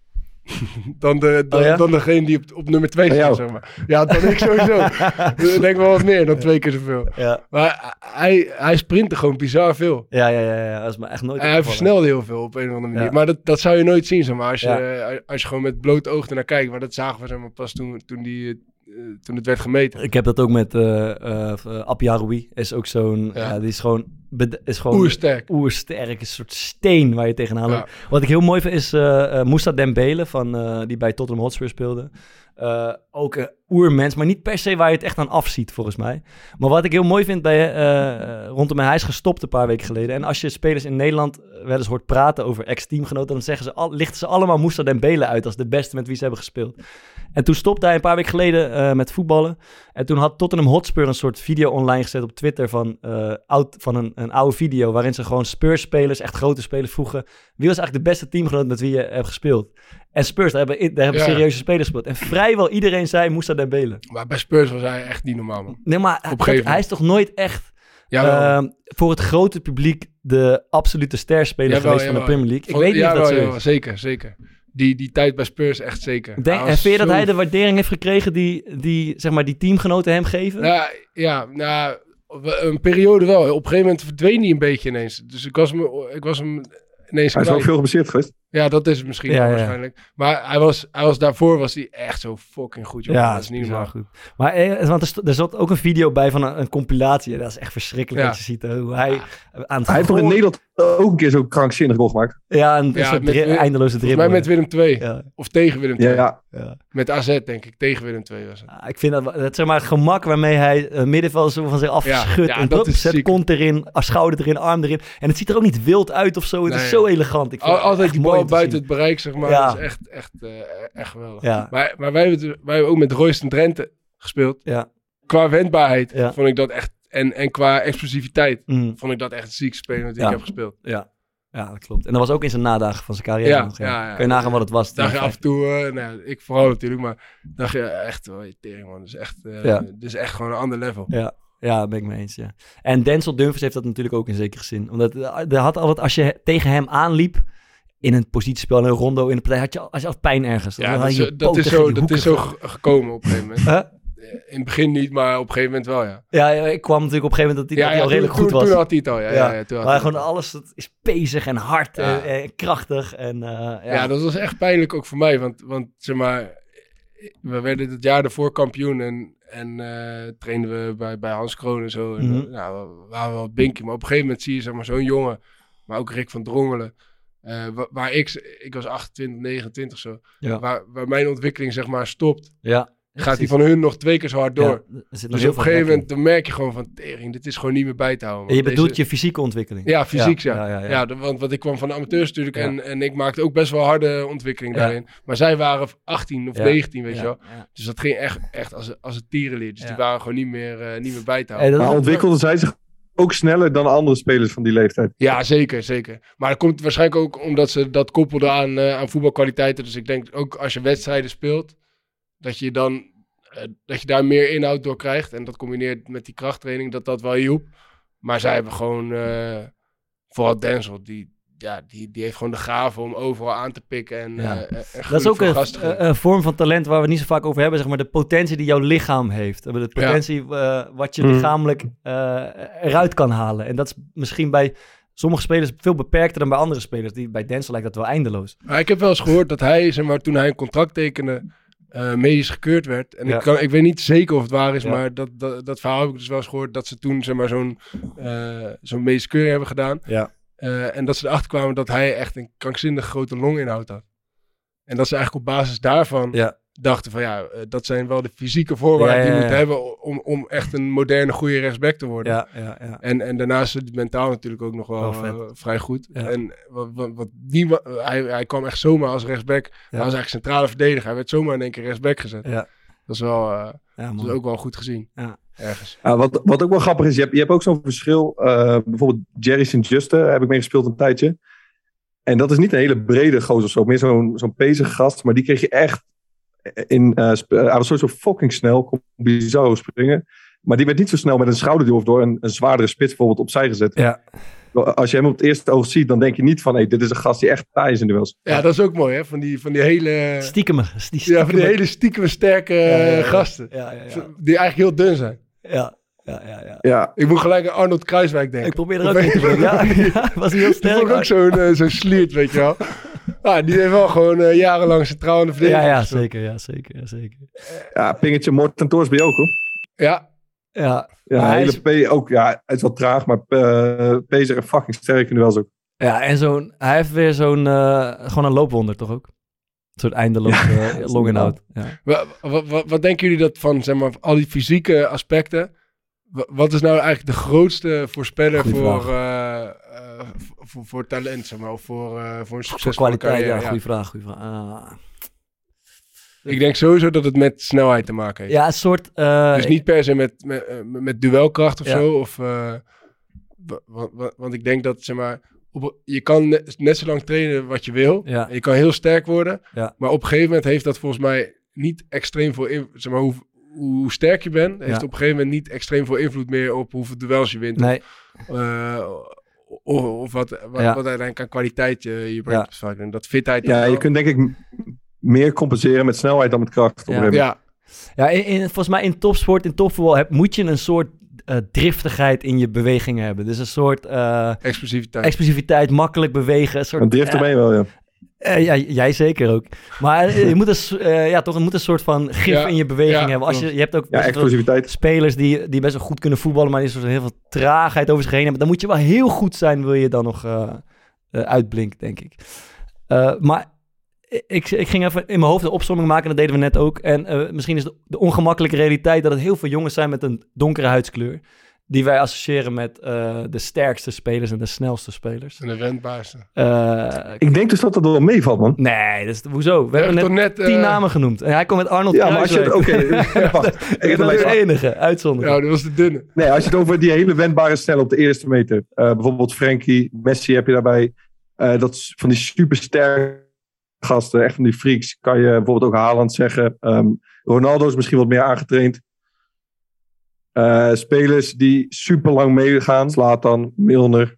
dan, de, dan, Oh ja? dan degene die op, op nummer twee Bij staat. jou? Zeg maar. Ja, dan ik sowieso. ik denk wel wat meer dan twee keer zoveel. Ja. Maar hij, hij sprintte gewoon bizar veel. Ja, ja, ja, ja, dat is me echt nooit En hij versnelde heel veel op een of andere manier. Ja. Maar dat, dat zou je nooit zien, zeg maar. Als je, eh, als je gewoon met blote ogen ernaar kijkt. Maar dat zagen we zeg maar, pas toen, toen, die, eh, toen het werd gemeten. Ik heb dat ook met uh, Apjaroui. Is ook zo'n... Ja. die is gewoon... Is gewoon Oersterk. Oersterk. Een soort steen waar je tegenaan Ja. loopt. Wat ik heel mooi vind is eh, Moussa Dembele. Van, eh, die bij Tottenham Hotspur speelde. Eh, ook een oermens. Maar niet per se waar je het echt aan afziet, volgens mij. Maar wat ik heel mooi vind bij... eh, eh, rondom mij, hij is gestopt een paar weken geleden. En als je spelers in Nederland wel eens hoort praten over ex-teamgenoten... dan zeggen ze al, lichten ze allemaal Moussa Dembele uit als de beste met wie ze hebben gespeeld. En toen stopte hij een paar weken geleden met voetballen. En toen had Tottenham Hotspur een soort video online gezet op Twitter van, oud, van een, een oude video. Waarin ze gewoon Spurs-spelers, echt grote spelers, vroegen. Wie was eigenlijk de beste teamgenoot met wie je hebt gespeeld? En Spurs, daar hebben, daar hebben Ja. serieuze spelers gespeeld. En vrijwel iedereen zei Moussa Dembele. Maar bij Spurs was hij echt niet normaal, man. Nee, maar dat- gegeven hij is toch nooit echt ehm, voor het grote publiek de absolute sterspeler Jawel, geweest van de. Premier League? Ik Van- weet niet of dat zo is. Zeker, zeker. die, die tijd bij Spurs echt zeker. Denk, Hij en was vind je dat zo hij de waardering heeft gekregen die, die, zeg maar, die teamgenoten hem geven? Ja, ja, nou, een periode wel. Op een gegeven moment verdween hij een beetje ineens. Dus ik was hem, ik was hem ineens Hij is ook veel geblesseerd geweest. Ja, dat is het misschien Ja, wel ja. waarschijnlijk. Maar hij was, hij was daarvoor was hij echt zo fucking goed. Joh. Ja, dat is niet normaal. goed. Maar eh, want er, st- er zat ook een video bij van een, een compilatie. Dat is echt verschrikkelijk Ja. dat je ziet eh, hoe hij aan het Hij heeft toch in Nederland ook een keer zo'n krankzinnig goal gemaakt. Ja, een, Ja, soort met dri- eindeloze Volgens dribbel. mij met Willem 2. Ja. Of tegen Willem 2. Ja, ja. Met AZ, denk ik. Tegen Willem 2 was het. Ja, ik vind dat, dat zeg maar, het gemak waarmee hij uh, middenveld zo van zich afschudt. Ja, en dat is zet ziek. kont erin, ah, schouder erin, arm erin. En het ziet er ook niet wild uit of zo. Het is zo elegant. Ik vind Al- het altijd mooi buiten zien. het bereik, zeg maar. Ja. Dat is echt, echt, eh, echt geweldig. Ja. Maar, maar wij, hebben, het- wij hebben ook met Royston Drenthe gespeeld. Ja. Qua wendbaarheid vond ik dat echt... En, en qua explosiviteit Mm. vond ik dat echt ziekste spelen dat Ja. ik heb gespeeld. Ja. ja, dat klopt. En dat was ook in zijn nadagen van zijn carrière Ja, nog. ja, ja. Kun je nagaan wat het was. Dacht je af en toe, eh, nou, ik vooral natuurlijk, maar dacht je echt, oh, je tering man, dat is echt, dit is echt gewoon een ander level. Ja. Ja, daar ben ik mee eens, ja. En Denzel Dumfries heeft dat natuurlijk ook in zekere zin. Omdat er had altijd, als je tegen hem aanliep, in een positiespel, in een rondo, in een partij, had je, als je altijd pijn ergens. Ja, dat is, dat is zo, dat is zo gekomen op een gegeven moment. Huh? In het begin niet, maar op een gegeven moment wel, ja. Ja, ik kwam natuurlijk op een gegeven moment dat hij, al redelijk toen, goed was. Toen had hij het al, ja. ja. ja, toen had maar gewoon alles dat is bezig en hard en, en krachtig. En, eh, ja. Ja. dat was echt pijnlijk ook voor mij. Want, want zeg maar, we werden het jaar daarvoor kampioen en, en eh trainden we bij, bij Hans Kroon en zo. En, eh, nou, we waren wel binky. Maar op een gegeven moment zie je zeg maar, zo'n jongen, maar ook Rick van Drongelen. Eh, wa- waar ik, ik was 28, 29 zo, Ja. waar, waar mijn ontwikkeling zeg maar stopt, Ja, gaat hij precies. van hun nog twee keer zo hard door. Ja, er dus op een gegeven moment dan merk je gewoon van, tering, dit is gewoon niet meer bij te houden. En je bedoelt Deze- je fysieke ontwikkeling. ja, fysiek, ja. Ja, ja, ja, ja. de- want, want ik kwam van de amateurs natuurlijk Ja. en, en ik maakte ook best wel harde ontwikkeling Ja. daarin. Maar zij waren 18 of Ja. 19, weet Ja, je wel. ja. Dus dat ging echt, echt als, als het tierenleer. Dus Ja. die waren gewoon niet meer, eh, niet meer bij te houden. dat Maar is ook- ontwikkelden zij zich ook sneller dan andere spelers van die leeftijd? Ja, zeker, zeker. Maar dat komt waarschijnlijk ook omdat ze dat koppelden aan, eh, aan voetbalkwaliteiten. Dus ik denk ook als je wedstrijden speelt, dat je dan eh, dat je daar meer inhoud door krijgt. En dat combineert met die krachttraining, dat dat wel hielp. Maar zij hebben gewoon, eh, vooral Denzel, die, ja, die, die heeft gewoon de gave om overal aan te pikken. En, Ja. eh, en Dat is ook een, geven. een- vorm van talent waar we het niet zo vaak over hebben. Zeg maar de potentie die jouw lichaam heeft. De potentie eh, wat je Mm. lichamelijk eh, eruit kan halen. En dat is misschien bij sommige spelers veel beperkter dan bij andere spelers. Die, bij Denzel lijkt dat wel eindeloos. Maar ik heb wel eens gehoord dat hij, zeg maar, toen hij een contract tekende, eh, medisch gekeurd werd. En Ja. ik, kan, ik weet niet zeker of het waar is, Ja. maar dat, dat, dat verhaal heb ik dus wel eens gehoord. Dat ze toen, zeg maar, zo'n eh zo'n medische keuring hebben gedaan. Ja. Eh, en dat ze erachter kwamen dat hij echt een krankzinnig grote longinhoud had. En dat ze eigenlijk op basis daarvan Ja. dachten van ja, eh, dat zijn wel de fysieke voorwaarden Ja, die je moet hebben om, om echt een moderne, goede rechtsback te worden. Ja, ja, ja. En, en daarnaast is het mentaal natuurlijk ook nog wel, eh, vrij goed. En wat, wat, wat die, wa- hij, hij kwam echt zomaar als rechtsback. Hij was eigenlijk centrale verdediger. Hij werd zomaar in één keer rechtsback gezet. Ja. Dat is wel, dat is ook wel goed gezien. Ja. Ergens. Ja, wat, wat ook wel grappig is, je hebt, je hebt ook zo'n verschil. eh, bijvoorbeeld Jerry St. Juste heb ik mee gespeeld een tijdje. En dat is niet een hele brede gozer of zo. Meer zo'n zo'n pezige gast. Maar die kreeg je echt in... eh, eh, hij was sowieso fucking snel. Kon bizar springen. Maar die werd niet zo snel met een schouderduw of door een, een zwaardere spits bijvoorbeeld opzij gezet. Ja. Als je hem op het eerste oog ziet, dan denk je niet van... Hey, dit is een gast die echt taai is in duels. Ja, dat is ook mooi hè. Van die, van die hele... Stiekem. Die Ja, van die hele stiekem sterke Ja, ja, ja. gasten. Ja, ja, ja. Die eigenlijk heel dun zijn. Ja, ja, ja. ja. Ja, Ik moet gelijk aan Arnold Kruiswijk denken. Ik probeer er ook in te brengen. Ja, ja, was hij heel sterk. ik ook zo'n zo'n sliert, weet je wel. Ah, die heeft wel gewoon eh, jarenlang centraal in de Ja, verdediging ja, zeker, ja, zeker, ja, zeker. ja pingetje Morten Torsby ook hoor. Ja, Ja, Ja, hij hele is- P ook. Ja, het is wel traag, maar uh, Pezer en fucking sterk in duels ook. ja en zo'n, hij heeft weer zo'n, eh, gewoon een loopwonder toch ook? Een soort eindeloos Ja, longinhoud. Ja. Wa- wa- wa- wat denken jullie dat van, zeg maar, al die fysieke aspecten? wa- Wat is nou eigenlijk de grootste voorspeller Goeie voor, vraag. eh, eh, voor, voor talent, zeg maar, of voor, eh, voor een Voor succesvolle kwaliteit, carrière? ja, ja. goede vraag, goede vraag. Ah. Ik denk sowieso dat het met snelheid te maken heeft. Ja, een soort... eh, dus niet per se met, met, met duelkracht of Ja. zo. Of, eh, wa- wa- wa- want ik denk dat, zeg maar, op, je kan net, net zo lang trainen wat je wil. Ja. En Je kan heel sterk worden. Ja. Maar op een gegeven moment heeft dat volgens mij niet extreem veel invloed. Zeg maar, hoe, hoe sterk je bent, heeft Ja. op een gegeven moment niet extreem veel invloed meer op hoeveel duels je wint. Nee, Eh, of, of wat, wat, Ja. wat uiteindelijk aan kwaliteit je, je brengt. En dat fitheid... Ja, je wel- kunt denk ik meer compenseren met snelheid dan met kracht. Op een Ja. Ja, Ja, in, in- volgens mij in topsport, in topvoetbal, heb, moet je een soort eh, driftigheid in je bewegingen hebben. Dus een soort eh, explosiviteit. explosiviteit, makkelijk bewegen. Een soort, Een drift ermee wel, ja. eh, ja, jij zeker ook. Maar je moet een, eh, ja, toch, het moet een soort van gif Ja, in je beweging ja, hebben. Als je, je hebt ook Ja, spelers die, die best wel goed kunnen voetballen, maar die soort heel veel traagheid over zich heen hebben. Dan moet je wel heel goed zijn, wil je dan nog eh eh, uitblinken, denk ik. Eh, maar ik, ik ging even in mijn hoofd een opzomming maken, dat deden we net ook. En eh, misschien is de, de ongemakkelijke realiteit dat het heel veel jongens zijn met een donkere huidskleur. Die wij associëren met eh, de sterkste spelers en de snelste spelers. En de wendbaarste. Eh, Ik denk dus dat dat wel meevalt, man. nee, dat is, hoezo? We hebben net, toch net... tien namen genoemd. En hij komt met Arnold Ja, maar als je het... Oké, wacht. dat Even is de enige uitzondering. Ja, dat was de dunne. Nee, als je het over die hele wendbare snel op de eerste meter. eh, bijvoorbeeld Frenkie, Messi heb je daarbij. eh, dat is van die supersterke gasten, echt van die freaks. Kan je bijvoorbeeld ook Haaland zeggen. Ehm, Ronaldo is misschien wat meer aangetraind. Eh, spelers die super lang meegaan. Zlatan, Milner.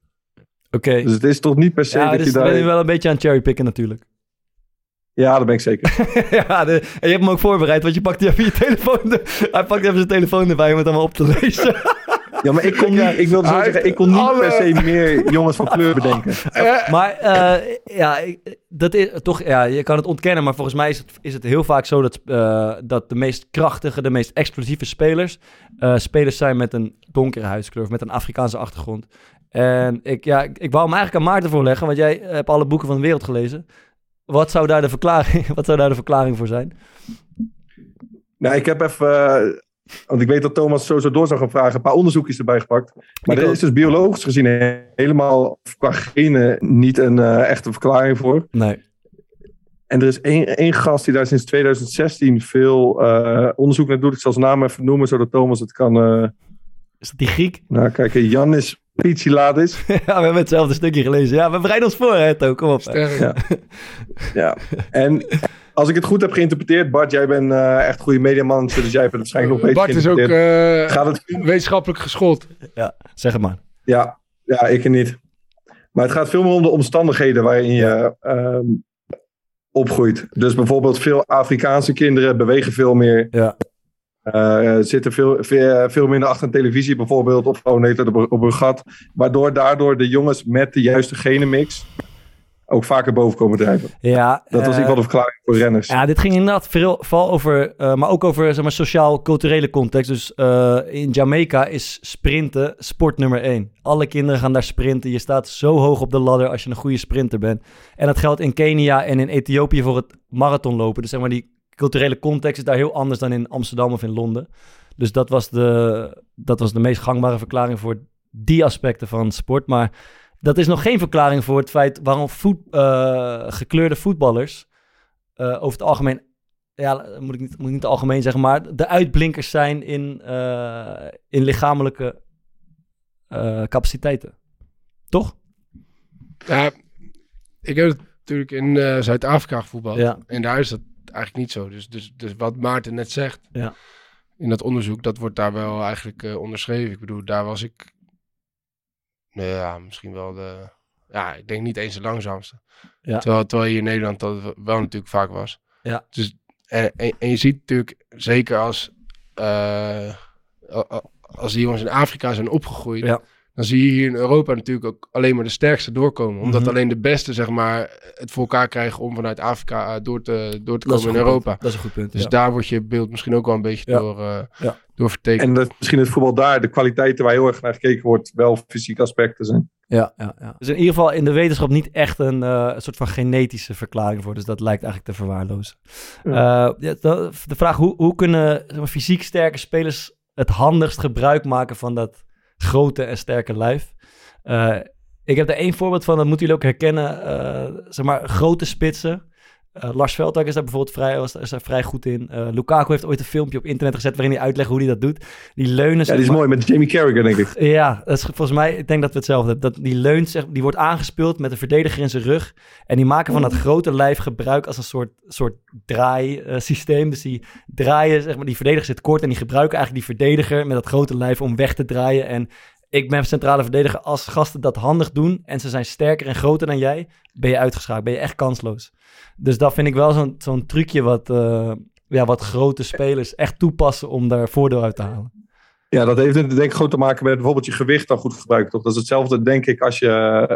Oké. Dus het is toch niet per se Ja, dat dus je ben daar... je wel een beetje aan cherrypicken natuurlijk. Ja, dat ben ik zeker. ja, de- en je hebt hem ook voorbereid, want je pakt even je telefoon. hij pakt even zijn telefoon erbij om het allemaal op te lezen. Ja, maar ik kon niet, ik wilde zo zeggen, ik kon niet alle- per se meer jongens van kleur bedenken. maar eh, ja, dat is toch, ja, je kan het ontkennen, maar volgens mij is het, is het heel vaak zo dat, eh, dat de meest krachtige, de meest explosieve spelers, eh, spelers zijn met een donkere huidskleur of met een Afrikaanse achtergrond. En ik, ja, ik, ik wou hem eigenlijk aan Maarten voorleggen, want jij hebt alle boeken van de wereld gelezen. Wat zou daar de verklaring, wat zou daar de verklaring voor zijn? Nou, ik heb even, eh, want ik weet dat Thomas sowieso door zou gaan vragen, een paar onderzoekjes erbij gepakt. Maar er is dus biologisch gezien he- helemaal qua genen niet een eh, echte verklaring voor. Nee. En er is één, één gast die daar sinds 2016 veel eh, onderzoek naar doet. Ik zal zijn naam even noemen, zodat Thomas het kan... eh, Is dat die Griek? nou, kijk, Jannis Pitsiladis. ja, we hebben hetzelfde stukje gelezen. Ja, we bereiden ons voor, hè, To, kom op. Ja. ja. En als ik het goed heb geïnterpreteerd, Bart, jij bent eh, echt een goede mediamanager, dus jij hebt het waarschijnlijk nog beter Bart is ook eh, Gaat het wetenschappelijk geschoold. Ja, zeg het maar. Ja, ja, ik niet. Maar het gaat veel meer om de omstandigheden waarin je ehm, opgroeit. Dus bijvoorbeeld veel Afrikaanse kinderen bewegen veel meer. Ja. Eh, zitten veel, veel, veel minder achter een televisie bijvoorbeeld. Of gewoon tijd op, op een gat. Waardoor daardoor de jongens met de juiste genenmix ook vaker boven komen drijven. Ja, Dat was in ieder geval de verklaring voor renners. Ja, dit ging inderdaad vooral over, eh, maar ook over zeg maar, sociaal-culturele context. Dus eh, in Jamaica is sprinten sport nummer één. Alle kinderen gaan daar sprinten. Je staat zo hoog op de ladder als je een goede sprinter bent. En dat geldt in Kenia en in Ethiopië voor het marathonlopen. Dus zeg maar, die culturele context is daar heel anders dan in Amsterdam of in Londen. Dus dat was de, dat was de meest gangbare verklaring voor die aspecten van sport. Maar dat is nog geen verklaring voor het feit waarom voet, eh, gekleurde voetballers eh, over het algemeen, ja, moet ik, niet, moet ik niet algemeen zeggen, maar de uitblinkers zijn in, eh, in lichamelijke capaciteiten. Toch? Ja, ik heb het natuurlijk in Zuid-Afrika gevoetbald. Ja. En daar is dat eigenlijk niet zo. Dus, dus, dus wat Maarten net zegt Ja. in dat onderzoek, dat wordt daar wel eigenlijk onderschreven. Ik bedoel, daar was ik, ja, misschien wel de, ja, ik denk niet eens de langzaamste. Ja. Terwijl, terwijl hier in Nederland dat wel natuurlijk vaak was. Ja. Dus, en, en, en je ziet natuurlijk, zeker als, a- als die jongens in Afrika zijn opgegroeid, Ja. dan zie je hier in Europa natuurlijk ook alleen maar de sterkste doorkomen. Omdat Mhm. alleen de beste, zeg maar, het voor elkaar krijgen om vanuit Afrika eh, door te, door te Dat komen in Europa. punt. Dat is een goed punt, Dus ja. daar wordt je beeld misschien ook wel een beetje Ja. door, eh Ja. Door vertekend. En dat misschien het voetbal daar, de kwaliteiten waar heel erg naar gekeken wordt, wel fysieke aspecten zijn. Ja, ja, ja. Dus in ieder geval in de wetenschap niet echt een, eh, soort van genetische verklaring voor. Dus dat lijkt eigenlijk te verwaarlozen. Eh, ja, de, de vraag, hoe, hoe kunnen zeg maar, fysiek sterke spelers het handigst gebruik maken van dat grote en sterke lijf? Eh, ik heb er één voorbeeld van, dat moeten jullie ook herkennen. Eh, zeg maar, grote spitsen. Eh, Lars Veldtak is daar bijvoorbeeld vrij, was, is daar vrij goed in. Eh, Lukaku heeft ooit een filmpje op internet gezet waarin hij uitlegt hoe hij dat doet. Die leunen... Ja, die is mooi met Jamie Carragher, denk ik. ja, dat is volgens mij, ik denk dat we hetzelfde hebben. Dat die leunt, zeg, die wordt aangespeeld met een verdediger in zijn rug. En die maken van dat grote lijf gebruik als een soort, soort draaisysteem. dus die draaien, zeg maar, die verdediger zit kort en die gebruiken eigenlijk die verdediger met dat grote lijf om weg te draaien. En ik ben centrale verdediger. Als gasten dat handig doen en ze zijn sterker en groter dan jij, ben je uitgeschakeld. Ben je echt kansloos. Dus dat vind ik wel zo'n zo'n trucje wat, eh, ja, wat grote spelers echt toepassen om daar voordeel uit te halen. Ja, dat heeft denk ik gewoon te maken met bijvoorbeeld je gewicht dan goed gebruiken. Toch? Dat is hetzelfde, denk ik, als je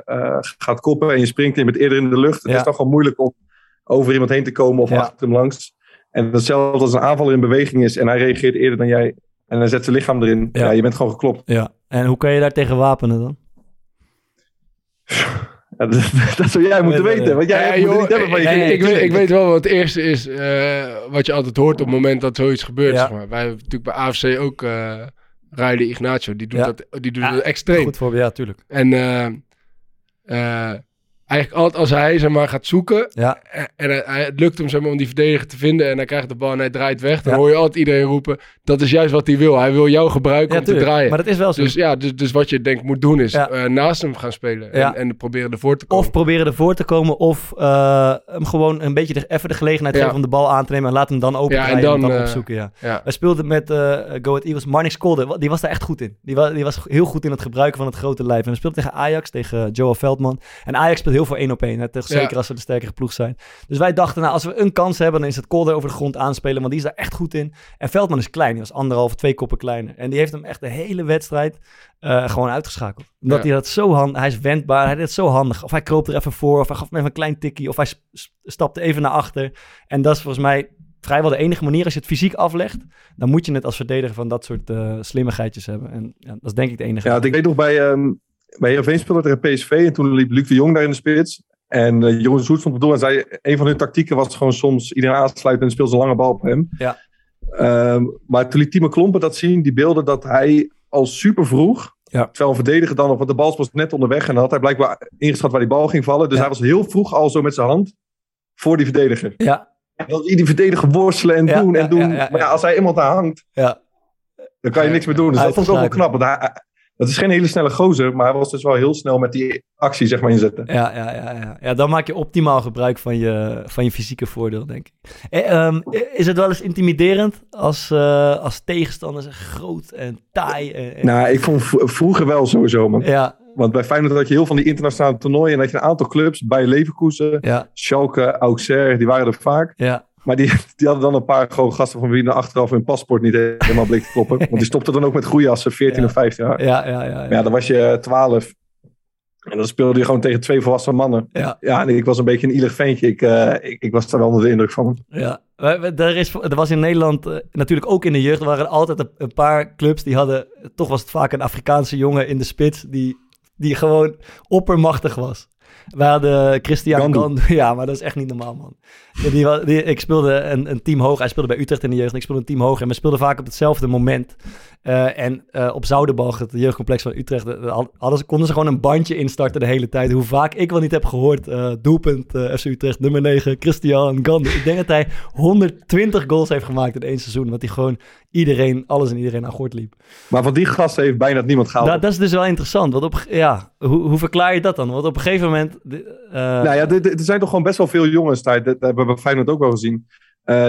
eh, gaat koppen en je springt en je bent eerder in de lucht. Het Ja. is dan gewoon moeilijk om over iemand heen te komen of Ja. achter hem langs. En hetzelfde als een aanvaller in beweging is en hij reageert eerder dan jij. En hij zet zijn lichaam erin. Ja, je bent gewoon geklopt. Ja. En hoe kan je daar tegen wapenen dan? Ja, dat, dat zou jij moeten weten. Want jij Ja, joh, niet hebben van je ik, weet, ik weet wel wat het eerste is eh, wat je altijd hoort op het moment dat zoiets gebeurt. Ja. Zeg maar. Wij hebben natuurlijk bij AFC ook eh Riley Ignacio. Die doet Ja. dat, die doet Ja, dat extreem. Goed voor, ja, tuurlijk. En eh, eh, eigenlijk altijd als hij zeg maar, gaat zoeken Ja. en, en hij- hij- het lukt hem zeg maar, om die verdediger te vinden en hij krijgt de bal en hij draait weg, dan Ja. hoor je altijd iedereen roepen, dat is juist wat hij wil. Hij wil jou gebruiken Ja, om te draaien. Maar dat is wel zo. Dus ja, dus, dus wat je denk ik moet doen is Ja. eh, naast hem gaan spelen en, en proberen ervoor te komen. Of proberen ervoor te komen, of eh, hem gewoon een beetje de, even de gelegenheid geven om de bal aan te nemen en laat hem dan open Ja, en dan, eh, opzoeken. Ja. Wij speelden met eh Go Ahead Eagles, Marnix Kolder, die was daar echt goed in. Die, wa die was heel goed in het gebruiken van het grote lijf. En we speelden tegen Ajax, tegen Joel Veldman. En Ajax speelt heel veel één op één, Ja. zeker als we de sterkere ploeg zijn. Dus wij dachten, nou, als we een kans hebben, dan is het Kolder over de grond aanspelen, want die is daar echt goed in. En Veldman is klein, die was anderhalf, twee koppen kleiner. En die heeft hem echt de hele wedstrijd eh, gewoon uitgeschakeld. Omdat Ja. hij dat zo handig, hij is wendbaar, hij deed het zo handig. Of hij kroop er even voor, of hij gaf hem even een klein tikkie, of hij stapte even naar achter. En dat is volgens mij vrijwel de enige manier als je het fysiek aflegt. Dan moet je het als verdediger van dat soort eh slimmigheidjes hebben. En ja, dat is denk ik de enige. Ja, ik weet nog bij, ehm bij Heerenveen speelde tegen PSV en toen liep Luc de Jong daar in de spits. En eh Jeroen Zoet stond op doel en zei, een van hun tactieken was gewoon soms iedereen aansluiten en speelde ze een lange bal op hem. Ja. Ehm, maar toen liet Timo Klompen dat zien, die beelden dat hij al super vroeg, Ja. terwijl een verdediger dan nog, want de bal was net onderweg en dan had hij blijkbaar ingeschat waar die bal ging vallen. Dus Ja. hij was heel vroeg al zo met zijn hand voor die verdediger. Ja, En dan die verdediger worstelen en doen en doen. Maar als hij iemand daar hangt, ja. dan kan je niks meer doen. Dus dat vond ik ook wel knap. Want hij, dat is geen hele snelle gozer, maar hij was dus wel heel snel met die actie zeg maar inzetten. Ja, ja, ja, ja. ja, dan maak je optimaal gebruik van je, van je fysieke voordeel, denk ik. Eh, ehm, is het wel eens intimiderend als, eh, als tegenstanders groot en taai? En, en- Nou, ik vond vroeger wel sowieso, man. Ja, Want bij Feyenoord had je heel van die internationale toernooien en had je een aantal clubs, bij Leverkusen, ja, Schalke, Auxerre, die waren er vaak. ja. Maar die, die hadden dan een paar gewoon gasten van wie naar achteraf hun paspoort niet helemaal bleek te kloppen. Want die stopten dan ook met ze 14 Ja. of 15 jaar. Ja, ja, ja. Maar ja. ja, dan was je eh, 12. En dan speelde je gewoon tegen twee volwassen mannen. Ja. Ja, en ik was een beetje een ielig ventje. Ik, eh, ik, ik was daar wel onder de indruk van. Ja, er, is, er was in Nederland, eh, natuurlijk ook in de jeugd, er waren altijd een, een paar clubs die hadden, toch was het vaak een Afrikaanse jongen in de spits die, die gewoon oppermachtig was. We hadden Christian Gandu. Gandu. Ja, maar dat is echt niet normaal, man. Die, die, ik speelde een, een team hoog. Hij speelde bij Utrecht in de jeugd. En ik speelde een team hoog. En we speelden vaak op hetzelfde moment. Eh, en eh, op Zoudenbalg, het jeugdcomplex van Utrecht, eh, had- hadden ze, konden ze gewoon een bandje instarten de hele tijd. Hoe vaak ik wel niet heb gehoord. eh, doelpunt FC Utrecht, nummer 9, Christian Gandu. Ik denk dat hij 120 goals heeft gemaakt in één seizoen. Want hij gewoon iedereen, alles en iedereen aan gort liep. Maar van die gasten heeft bijna niemand gehaald. Dat, dat is dus wel interessant. Want op, ja, hoe, hoe verklaar je dat dan? Want op een gegeven moment... nou ja, er- zijn toch gewoon best wel veel jongens. daar. Dat hebben we bij Feyenoord ook wel gezien.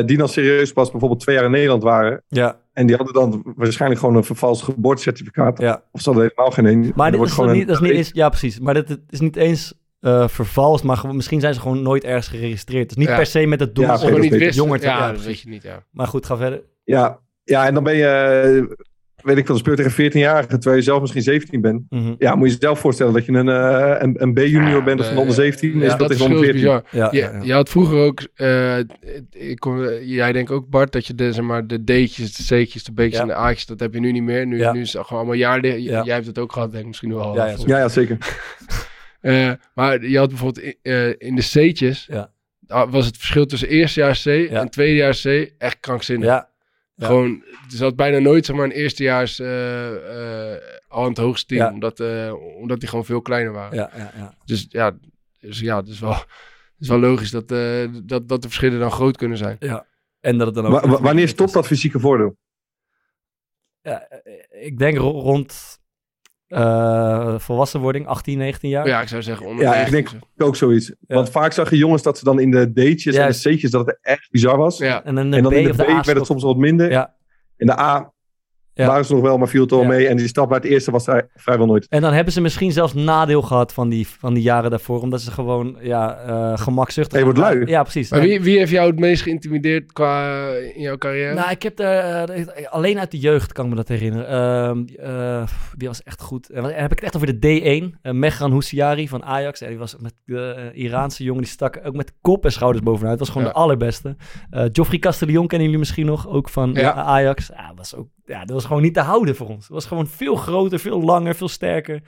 die dan serieus pas bijvoorbeeld twee jaar in Nederland waren. ja. En die hadden dan waarschijnlijk gewoon een vervalst geboortecertificaat. Ja. Of ze hadden helemaal geen een. Maar dit is, niet, dat is niet eens... Ja, precies. Maar dit, het is niet eens eh vervalst, maar misschien zijn ze gewoon nooit ergens geregistreerd. Dus niet Ja. per se met het doel Ja, om dat niet wist. jonger te ja, ja, dat weet je niet, ja. Maar goed, ga verder. Ja, ja, en dan ben je, weet ik veel, speel tegen 14-jarigen, terwijl je zelf misschien 17 bent. Mhm. Ja, moet je jezelf voorstellen dat je een, eh, een, een B-junior bent of een onder 17. Ja, is dat, is onder is 14. bizar. Ja, Je, ja, ja. je had vroeger ook, eh, ik kon, jij denkt ook Bart, dat je de, zeg maar, de D'tjes, de C'tjes, de B'tjes Ja. en de A'tjes, dat heb je nu niet meer. Nu, Ja. nu is het gewoon allemaal jaar. Ja. Jij hebt het ook gehad, denk ik misschien wel. Ja, ja, Ja, ja, zeker. Eh, maar je had bijvoorbeeld in, eh, in de C'tjes, Ja. ah, was het verschil tussen eerstejaars C en tweedejaars C echt krankzinnig. Ja. Ja. Gewoon, er zat bijna nooit zeg maar, een eerstejaars eh eh, al aan het hoogste team, Ja. omdat, eh, omdat die gewoon veel kleiner waren. Ja, ja, ja. Dus ja, dus, ja het, is wel, het is wel logisch dat, eh, dat, dat de verschillen dan groot kunnen zijn. ja. En dat het dan ook... Wa- wa- wanneer stopt dat fysieke voordeel? Ja, eh, ik denk ro- rond eh, volwassenwording, 18, 19 jaar. Ja, ik zou zeggen onder Ja, 19 ik denk ook zoiets. Want vaak zag je jongens dat ze dan in de D'tjes en de C'tjes dat het echt bizar was. Ja. En dan, En dan B in de of B de A werd het soms wat minder. Ja. In de A Ja. waren ze nog wel, maar viel het al Ja. mee. En die stap naar het eerste was hij vrijwel nooit. En dan hebben ze misschien zelfs nadeel gehad van die, van die jaren daarvoor. Omdat ze gewoon ja, eh gemakzuchtig Je wordt lui. Ja, precies. Maar wie, wie heeft jou het meest geïntimideerd qua in jouw carrière? Nou, ik heb er eh, alleen uit de jeugd kan ik me dat herinneren. Ehm, eh, die was echt goed. En dan heb ik het echt over de D1. Uh, Mehran Houssiari van Ajax. En die was met de eh, Iraanse jongen. Die stak ook met kop en schouders bovenuit. Dat was gewoon Ja. de allerbeste. Eh Joffrey Castellion kennen jullie misschien nog. Ook van Ja. eh, Ajax. Ja, dat was ook, ja, dat was gewoon niet te houden voor ons. Dat was gewoon veel groter, veel langer, veel sterker.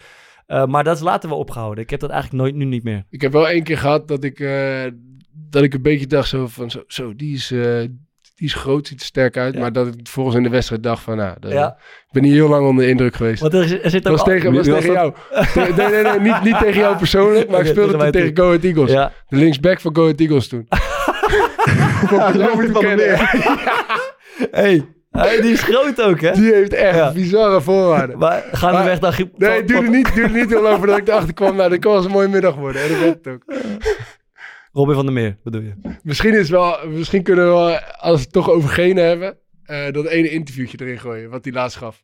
Eh, maar dat is later wel opgehouden. Ik heb dat eigenlijk nooit, nu niet meer. Ik heb wel één keer gehad dat ik, eh, dat ik een beetje dacht zo van, zo, zo die, is, eh, die is groot, ziet er sterk uit. Ja. Maar dat ik volgens in de wedstrijd dacht van, nou, dat- Ja. ik ben niet heel lang onder de indruk geweest. Want er, er zit was al- tegen, was was tegen jou. Nee, nee, nee, niet, niet tegen jou persoonlijk, maar ik speelde toen tegen. Go Ahead Eagles. Ja. De linksback van Go Ahead Eagles toen. Ja, ik van. Hey, hey, die is groot ook, hè? Die heeft echt Ja. bizarre voorwaarden. Maar gaan we Maar- weg naar... Nee, het duurde niet, duurde niet heel lang voordat ik erachter kwam. Nou, dat kan wel een mooie middag worden. En dat werd het ook. Robin van der Meer, bedoel je? Misschien, is wel, misschien kunnen we wel, als we het toch over genen hebben, eh, dat ene interviewtje erin gooien, wat hij laatst gaf.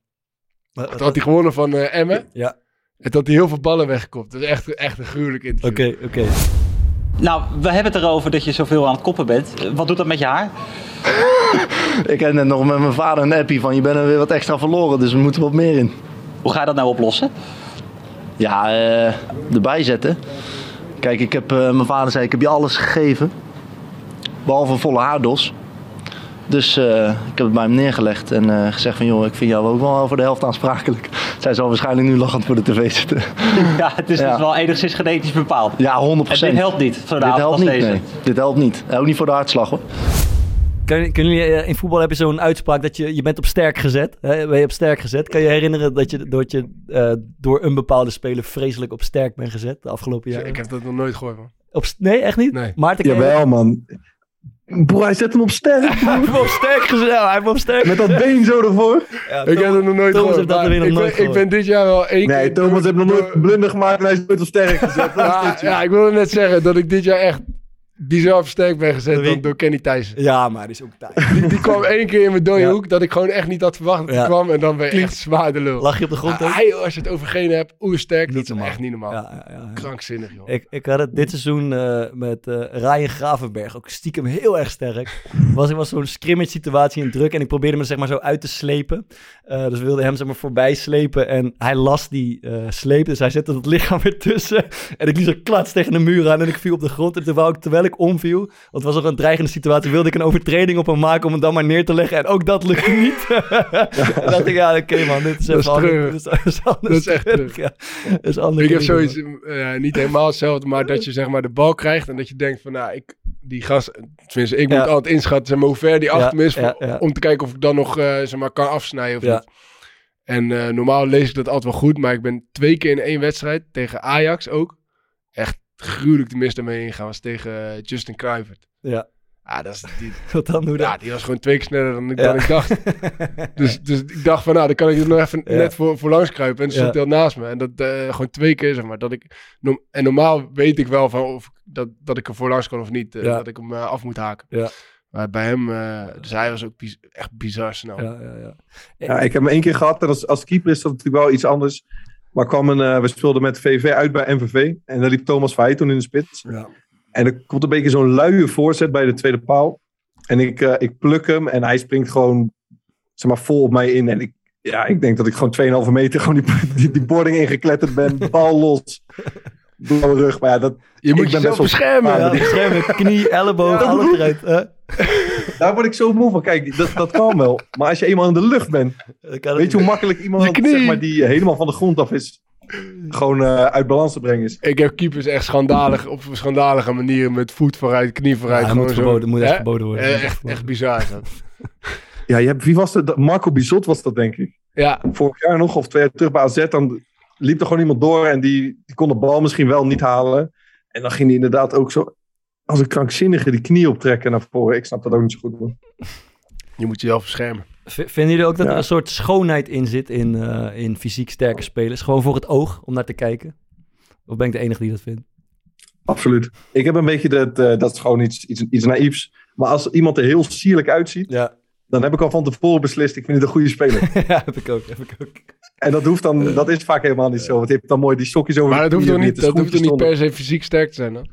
Wat- had hij gewonnen van eh Emmen. Ja. En had hij heel veel ballen weggekopt. Dat is echt, echt een gruwelijk interview. Oké, oké. Nou, we hebben het erover dat je zoveel aan het koppen bent. Wat doet dat met je haar? Ik heb net nog met mijn vader een appie van je bent er weer wat extra verloren, dus we moeten wat meer in. Hoe ga je dat nou oplossen? Ja, eh, erbij zetten. Kijk, ik heb, eh, mijn vader zei ik heb je alles gegeven, behalve een volle haardos. Dus eh, ik heb het bij hem neergelegd en gezegd van joh, ik vind jou ook wel voor de helft aansprakelijk. Zij zal waarschijnlijk nu lachend voor de tv zitten. Ja, het is Ja. dus wel enigszins genetisch bepaald. Ja, 100%. En dit helpt niet, Dit helpt niet, deze. nee. Dit helpt niet. Ook niet voor de hartslag hoor. Kun, kunnen jullie, eh, in voetbal heb je zo'n uitspraak dat je, je bent op sterk gezet. Hè? Ben je op sterk gezet? Kan je herinneren dat je, dat je eh, door een bepaalde speler vreselijk op sterk bent gezet de afgelopen jaren? Ik heb dat nog nooit gehoord, man. Op, nee, echt niet? Nee. Maarten, je Jawel, man. Broer, hij zet hem op sterk. Hij heeft me op sterk gezet. Hij heeft op sterk Met dat been zo ervoor. Ja, Ik heb het nog nooit Thomas gehoord. heeft dat weer nog ik, nooit ben, ik ben dit jaar wel één Nee, keer... Thomas door- heeft nog nooit door- blunder gemaakt en hij is nooit op sterk gezet. Ja, ja, ik wilde net zeggen dat ik dit jaar echt bizar op sterk ben gezet dan door Kenny Thijssen. Ja, maar die is ook tijd. Die, die kwam één keer in mijn dode Ja. hoek dat ik gewoon echt niet had verwacht dat hij Ja. kwam. En dan ben je echt zwaar de lul. Lag je op de grond hij, als je het over genen hebt, oersterk, dat Niet is normaal. echt niet normaal. Ja, ja, ja, ja. Krankzinnig, joh. Ik, ik had het dit seizoen eh, met eh Ryan Gravenberg, ook stiekem heel erg sterk. Was, ik was zo'n scrimmage situatie in druk en ik probeerde me zeg maar zo uit te slepen. Eh, dus we wilden hem zeg maar voorbij slepen en hij las die eh, sleep, dus hij zette het lichaam weer tussen. En ik liet zo klats tegen de muur aan en ik viel op de grond. En terwijl ik, terwijl ik omviel, want het was ook een dreigende situatie, wilde ik een overtreding op hem maken om hem dan maar neer te leggen. En ook dat lukte niet. en dacht ik, ja oké man, dit is anders. dat is anders. Dat is echt treurig. Ja, dat is anders. Ik heb zoiets, niet helemaal hetzelfde, maar dat je zeg maar de bal krijgt en dat je denkt van, nou, ik, die gast, tenminste, ik moet Ja. altijd inschatten zeg maar, hoe ver die Ja, achter me is, ja, voor- ja. om te kijken of ik dan nog, eh, zeg maar, kan afsnijden of Ja. niet. En eh, normaal lees ik dat altijd wel goed, maar ik ben twee keer in één wedstrijd, tegen Ajax ook, echt gruwelijk de mist ermee ingegaan, was tegen Justin Kluivert. Ja. Ja, dat is, die, Wat dan? Hoe dan? ja, die was gewoon twee keer sneller dan, ik- Ja. dan ik dacht. dus, dus ik dacht van, nou, dan kan ik er nog even Ja. net voor, voor langs kruipen. En Ja. hij al naast me. En dat eh, gewoon twee keer, zeg maar. Dat ik, no- en normaal weet ik wel van of, dat, dat ik er voor langs kan of niet. eh, Ja. Dat ik hem eh, af moet haken. Ja. Maar bij hem, eh, dus hij was ook biz- echt bizar snel. Ja, ja, ja. Ja, ik heb hem één keer gehad. En als, als keeper is dat natuurlijk wel iets anders. Maar kwam een, eh, we speelden met VV uit bij MVV. En daar liep Thomas Verheij toen in de spits. Ja. En er komt een beetje zo'n luie voorzet bij de tweede paal. En ik, eh, ik pluk hem en hij springt gewoon zeg maar, vol op mij in. En ik, ja, ik denk dat ik gewoon 2,5 meter gewoon die, die, die boarding ingekletterd ben. Bal los. Blauwe rug. Maar ja, dat, Je ik moet ben jezelf beschermen. Ja, die- beschermen, knie, elleboog, Ja. alles eruit. hè? daar word ik zo moe van. Kijk, dat, dat kan wel. Maar als je eenmaal in de lucht bent. Weet je hoe makkelijk iemand zeg maar, die helemaal van de grond af is. Gewoon eh, uit balans te brengen is. Ik heb keepers echt schandalig, op schandalige manieren met voet vooruit, knie vooruit. Ja, moet zo. verboden- moet echt verboden worden. Eh, echt echt, bizar dat. Ja, je hebt, wie was het? Marco Bizot was dat, denk ik. Ja, Vorig jaar nog, of twee jaar terug bij AZ. Dan liep er gewoon iemand door en die, die kon de bal misschien wel niet halen. En dan ging hij inderdaad ook zo als een krankzinnige die knie optrekken naar voren. Ik snap dat ook niet zo goed. Man. je moet jezelf beschermen. V- Vinden jullie ook dat Ja. er een soort schoonheid in zit in, eh, in fysiek sterke spelers? Gewoon voor het oog, om naar te kijken? Of ben ik de enige die dat vindt? Absoluut. Ik heb een beetje dat, eh, dat is gewoon iets, iets, iets naïefs. Maar als iemand er heel sierlijk uitziet, Ja. dan heb ik al van tevoren beslist, ik vind het een goede speler. ja, heb ik ook, heb ik ook. En dat hoeft dan, dat is vaak helemaal niet zo. Want je hebt dan mooi die sokjes over Maar dat hoeft toch niet, dat hoeft niet per se fysiek sterk te zijn?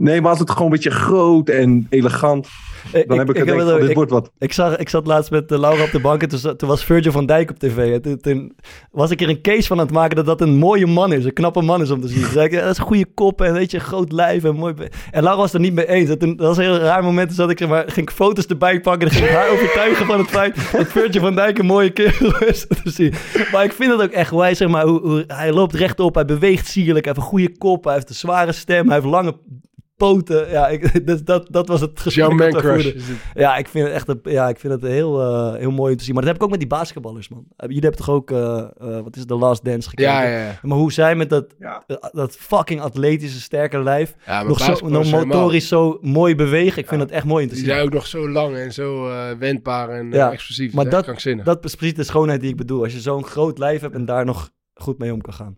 Nee, maar als het gewoon een beetje groot en elegant, dan heb ik het denk dit ik- wordt wat. Ik, zag, ik zat laatst met eh, Laura op de bank en toen, toen was Virgil van Dijk op tv. En toen, toen was ik er een case van aan het maken dat dat een mooie man is. Een knappe man is om te zien. Toen zei ik, dat is een goede kop en weet je, groot lijf en mooi. En Laura was het er niet mee eens. En toen, dat was een heel raar moment. Toen zat ik, maar, ging ik foto's erbij pakken en ging ik haar overtuigen van het feit dat Virgil van Dijk een mooie kerel is om te zien. Maar ik vind het ook echt, zeg maar, hoe, hoe- hij loopt rechtop, hij beweegt sierlijk, hij heeft een goede kop, hij heeft een zware stem, hij heeft lange poten. Ja, ik, dus dat, dat was het gesprek. jouw man crush? Ja, ik vind het echt een, ja, ik vind het heel, eh, heel mooi om te zien. Maar dat heb ik ook met die basketballers, man. Eh, Jullie hebben toch ook, eh, eh, wat is het, The Last Dance gekeken? Ja, ja, ja. Maar hoe zij met dat, dat fucking atletische, sterke lijf... Nog, zo, nog helemaal. motorisch zo mooi bewegen. Ik vind het echt mooi om te Die zien. zijn ook nog zo lang en zo eh, wendbaar en explosief. maar Dat dat, dat is precies de schoonheid die ik bedoel. Als je zo'n groot lijf hebt en daar nog goed mee om kan gaan.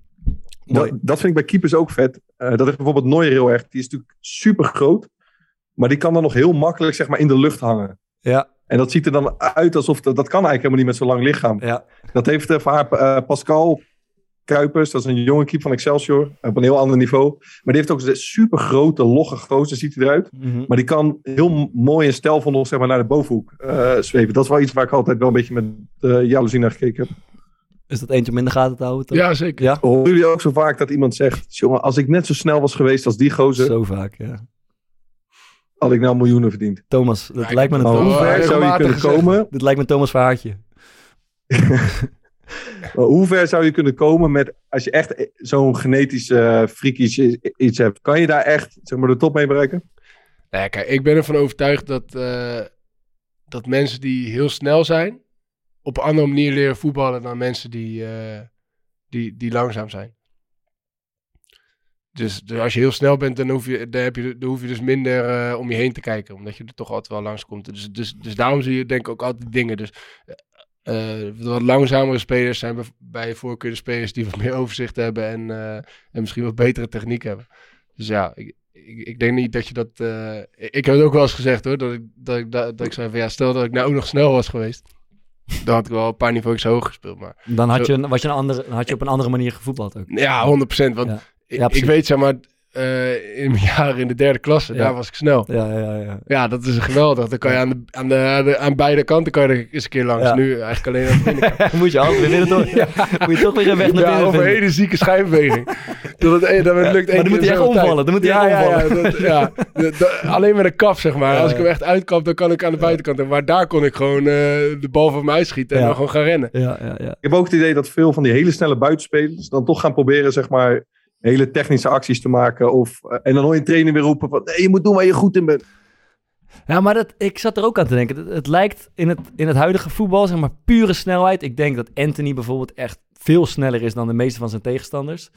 Dat, dat vind ik bij keepers ook vet. Eh, dat is bijvoorbeeld Neuer heel erg. Die is natuurlijk super groot. Maar die kan dan nog heel makkelijk zeg maar, in de lucht hangen. Ja. En dat ziet er dan uit alsof... Dat, dat kan eigenlijk helemaal niet met zo'n lang lichaam. Ja. Dat heeft eh, Pascal Kuipers. Dat is een jonge keeper van Excelsior. Op een heel ander niveau. Maar die heeft ook een super grote, logge gozer ziet hij eruit. Mhm. Maar die kan heel mooi en stijlvol nog zeg maar, naar de bovenhoek zweven. Dat is wel iets waar ik altijd wel een beetje met uh, jaloezie naar gekeken heb. Is dat eentje om in de gaten te houden? toch? Ja, zeker. Ja? Horen jullie ook zo vaak dat iemand zegt... Jongen, als ik net zo snel was geweest als die gozer... Zo vaak, ja. Had ik nou miljoenen verdiend. Thomas, dat Ja, lijkt me een maar hoe Thomas. ver zou je kunnen komen? Dit lijkt me Thomas Verhaartje. Maar hoe ver zou je kunnen komen met... Als je echt zo'n genetisch uh, freakish iets hebt. Kan je daar echt zeg maar, de top mee bereiken? Nee, kijk, ik ben ervan overtuigd dat, uh, dat mensen die heel snel zijn... op een andere manier leren voetballen dan mensen die, uh, die, die langzaam zijn. Dus, dus, als je heel snel bent, dan hoef je, dan heb je, dan hoef je dus minder uh, om je heen te kijken. Omdat je er toch altijd wel langs komt. Dus, dus, dus daarom zie je denk ik ook altijd dingen. Dus uh, wat langzamere spelers zijn bij, voorkeur de spelers die wat meer overzicht hebben. En, en misschien wat betere techniek hebben. Dus ja, ik, ik, ik denk niet dat je dat... Uh, ik heb het ook wel eens gezegd hoor. Dat ik, dat ik, dat ik zei van ja, stel dat ik nou ook nog snel was geweest. Dan had ik wel een paar niveaus hoger gespeeld. Maar dan had, zo, je, was je, een andere, had je op een andere manier gevoetbald ook. Ja, 100%. Want ja. Ik, ik, weet zeg maar, uh, in mijn jaren in de derde klasse, ja. daar was ik snel. Ja, ja, ja. Ja, dat is geweldig. Dan kan je aan, de, aan, de, aan, de, aan beide kanten kan je er eens een keer langs. Ja. Nu eigenlijk alleen aan de binnenkant. Moet je altijd weer door. Ja. Moet je toch weer een weg naar ja, binnen over een hele zieke schijnbeweging. dat, het, dat het lukt maar dan moet hij echt omvallen. Dan moet hij ja, omvallen. Ja, dat, ja. Dat, dat, alleen met een kap, zeg maar. Als ik hem echt uitkap, dan kan ik aan de buitenkant. Maar daar kon ik gewoon uh, de bal van mij uitschieten en dan gewoon gaan rennen. Ja, ja, ja. Ik heb ook het idee dat veel van die hele snelle buitenspelers dan toch gaan proberen, zeg maar hele technische acties te maken. Of, uh, en dan hoor je een trainer weer roepen van... Nee, je moet doen waar je goed in bent. Ja, maar dat, ik zat er ook aan te denken. Het, het, lijkt in het, in het huidige voetbal, zeg maar, pure snelheid. Ik denk dat Anthony bijvoorbeeld echt veel sneller is dan de meeste van zijn tegenstanders.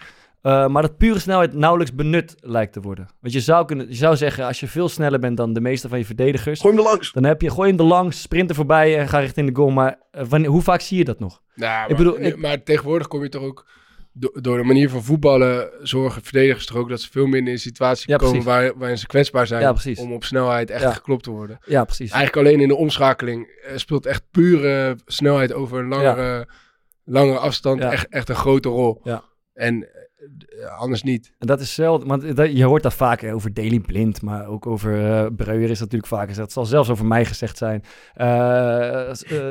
Uh, maar dat pure snelheid nauwelijks benut lijkt te worden. Want je zou, kunnen, je zou zeggen, als je veel sneller bent dan de meeste van je verdedigers... Gooi hem er langs. Dan heb je, gooi hem er langs, sprint er voorbij en ga richting de goal. Maar uh, wanneer, hoe vaak zie je dat nog? Nou, ik maar, bedoel, ik, maar tegenwoordig kom je toch ook door de manier van voetballen zorgen verdedigers toch ook dat ze veel minder in situaties ja, komen waar, waarin ze kwetsbaar zijn ja, om op snelheid echt ja. geklopt te worden. Ja, precies. Eigenlijk alleen in de omschakeling uh, speelt echt pure snelheid over een langere, langere afstand echt, echt een grote rol. En uh, anders niet. En dat is zelden, want dat, je hoort dat vaak hè, over Daily Blind, maar ook over uh, Breuer is dat natuurlijk vaak gezegd. Het zal zelfs over mij gezegd zijn. Uh,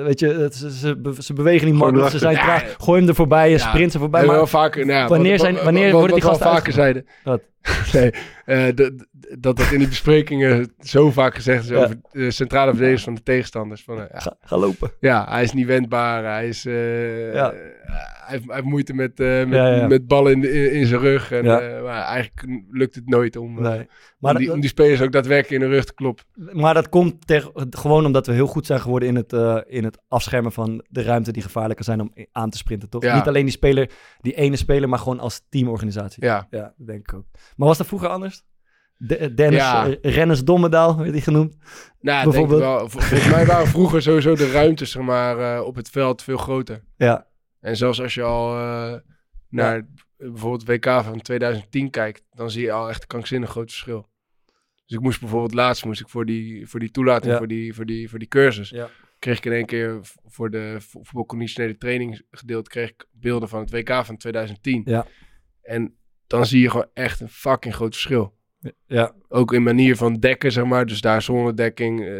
weet je, het, ze, ze, ze, bewegen niet makkelijk, ze zijn traag. Gooi hem er voorbij, je ja, sprint er voorbij. Maar wel vaker, nou, wanneer, zijn, wanneer wat, worden die wat gasten vaker zeiden? Wat? nee, dat, dat dat in die besprekingen zo vaak gezegd is ja. over de centrale verdedigers van de tegenstanders. Van, ja, ga, ga, lopen. Ja, hij is niet wendbaar, hij is... ja hij heeft, hij heeft moeite met, met, met ballen in, in, in, zijn rug. En, maar eigenlijk lukt het nooit om, nee. maar om, die, om die spelers ook daadwerkelijk in de rug te kloppen. Maar dat komt ter, gewoon omdat we heel goed zijn geworden in het, in het afschermen van de ruimte die gevaarlijker zijn om aan te sprinten, toch? Niet alleen die speler, die ene speler, maar gewoon als teamorganisatie. Ja. ja, dat denk ik ook. Maar was dat vroeger anders? De, Dennis, ja. Rennes Dommedaal, werd hij genoemd. Nou, bijvoorbeeld. Denk wel. Volgens mij waren vroeger sowieso de ruimtes zeg maar, uh, op het veld veel groter. Ja. En zelfs als je al uh, naar ja. bijvoorbeeld WK van 2010 kijkt, dan zie je al echt een krankzinnig groot verschil. Dus ik moest bijvoorbeeld laatst moest ik voor die, voor die toelating, Ja. voor, die, voor, die, voor die cursus, Ja. kreeg ik in één keer voor de vo- voetbalconditionele training gedeelte kreeg ik beelden van het WK van 2010. Ja. En dan zie je gewoon echt een fucking groot verschil. Ja. Ook in manier van dekken, zeg maar. Dus daar zonnedekking eh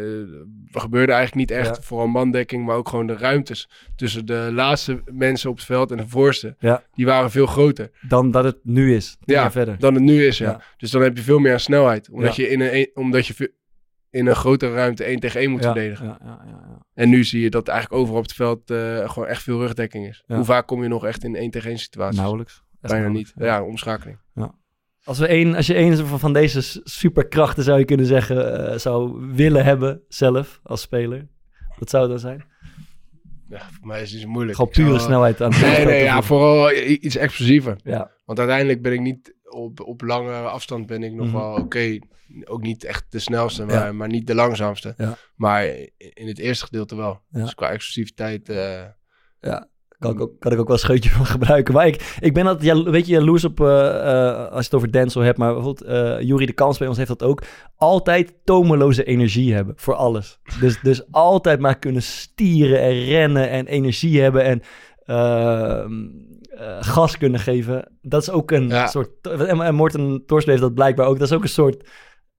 gebeurde eigenlijk niet echt. Ja. Vooral mandekking, maar ook gewoon de ruimtes tussen de laatste mensen op het veld en de voorste. Ja. Die waren veel groter. Dan dat het nu is. Ja, verder. dan het nu is, ja. Ja. Dus dan heb je veel meer aan snelheid. Omdat je in een, een- omdat je in een grotere ruimte één tegen één moet verdedigen. ja, ja, ja, ja. En nu zie je dat eigenlijk overal op het veld eh, gewoon echt veel rugdekking is. Hoe vaak kom je nog echt in één tegen één situaties? Nauwelijks. Bijna niet. Ja, omschakeling. Ja. Als, we een, als je een van- van deze superkrachten zou je kunnen zeggen, eh, zou willen hebben zelf als speler, wat zou dan zijn? Ja, voor mij is het niet zo moeilijk. Gewoon zou pure snelheid aan het Nee, nee, ja, vooral iets explosiever. Ja. Want uiteindelijk ben ik niet op, op lange afstand ben ik nog Mhm. wel oké. Ook niet echt de snelste, maar, Ja. maar niet de langzaamste. Ja. Maar in het eerste gedeelte wel. Ja. Dus qua explosiviteit. eh, Ja, kan ik, ook, kan ik ook wel een scheutje van gebruiken. Maar ik, ik ben altijd een beetje jaloers op, eh, eh, als je het over Denzel hebt, maar bijvoorbeeld uh, Jury de Kans bij ons heeft dat ook. Altijd tomeloze energie hebben voor alles. Dus, dus altijd maar kunnen stieren en rennen en energie hebben en ehm, eh, gas kunnen geven. Dat is ook een Ja. soort... En, en Morten heeft dat blijkbaar ook. Dat is ook een soort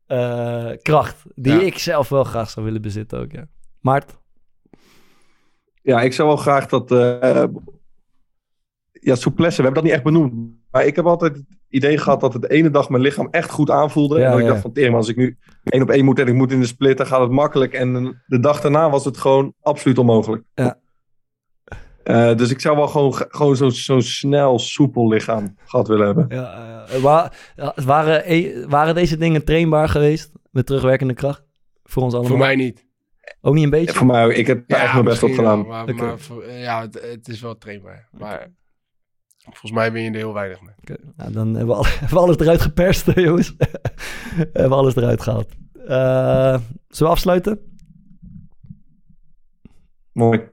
eh, kracht die Ja. ik zelf wel graag zou willen bezitten ook, ja. Maart? Ja, ik zou wel graag dat. eh ja, souplesse, we hebben dat niet echt benoemd. Maar ik heb altijd het idee gehad dat het de ene dag mijn lichaam echt goed aanvoelde. Ja, en dat ik dacht van tering, als ik nu één op één moet en ik moet in de split, dan gaat het makkelijk. En de dag daarna was het gewoon absoluut onmogelijk. Ja. Eh, dus ik zou wel gewoon, gewoon zo'n zo snel, soepel lichaam gehad willen hebben. Ja, eh, waren, e- waren deze dingen trainbaar geweest met terugwerkende kracht? Voor ons allemaal? voor mij niet. Ook niet een beetje? Voor mij, ik heb daar echt mijn best op gedaan. maar, Oké. maar voor- ja, het, het is wel trainbaar. Maar volgens mij win je er heel weinig mee. Oké, nou, dan hebben we, al- hebben we alles eruit geperst, jongens. hebben we alles eruit gehaald. Eh, zullen we afsluiten? Mooi.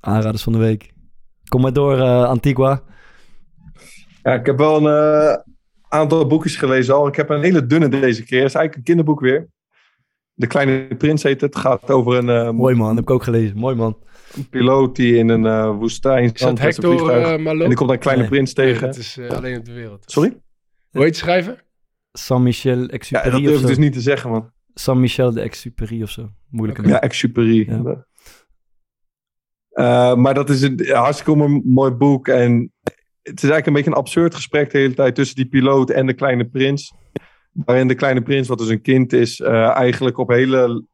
Aanraders van de week. Kom maar door, eh, Antigua. Ja, ik heb wel een eh, aantal boekjes gelezen al. Ik heb een hele dunne deze keer. Het is eigenlijk een kinderboek weer. De Kleine Prins heet het. Het gaat over een, eh, Mooi man, heb ik ook gelezen. Mooi man. een piloot die in een eh, woestijn Is dat Hector vliegtuig. eh, en die komt een Kleine Nee. Prins Nee, tegen. dat is eh, alleen op de wereld. Sorry? Hoe heet de schrijver? Saint-Michel Ja, Exupéry dat of durf ik dus niet te zeggen, man. Saint-Michel de Exupéry of zo. Moeilijke Ja. Ja. Eh, maar dat is een hartstikke mo- mooi boek. En het is eigenlijk een beetje een absurd gesprek de hele tijd tussen die piloot en de kleine prins. Waarin de kleine prins, wat dus een kind is, eh, eigenlijk op hele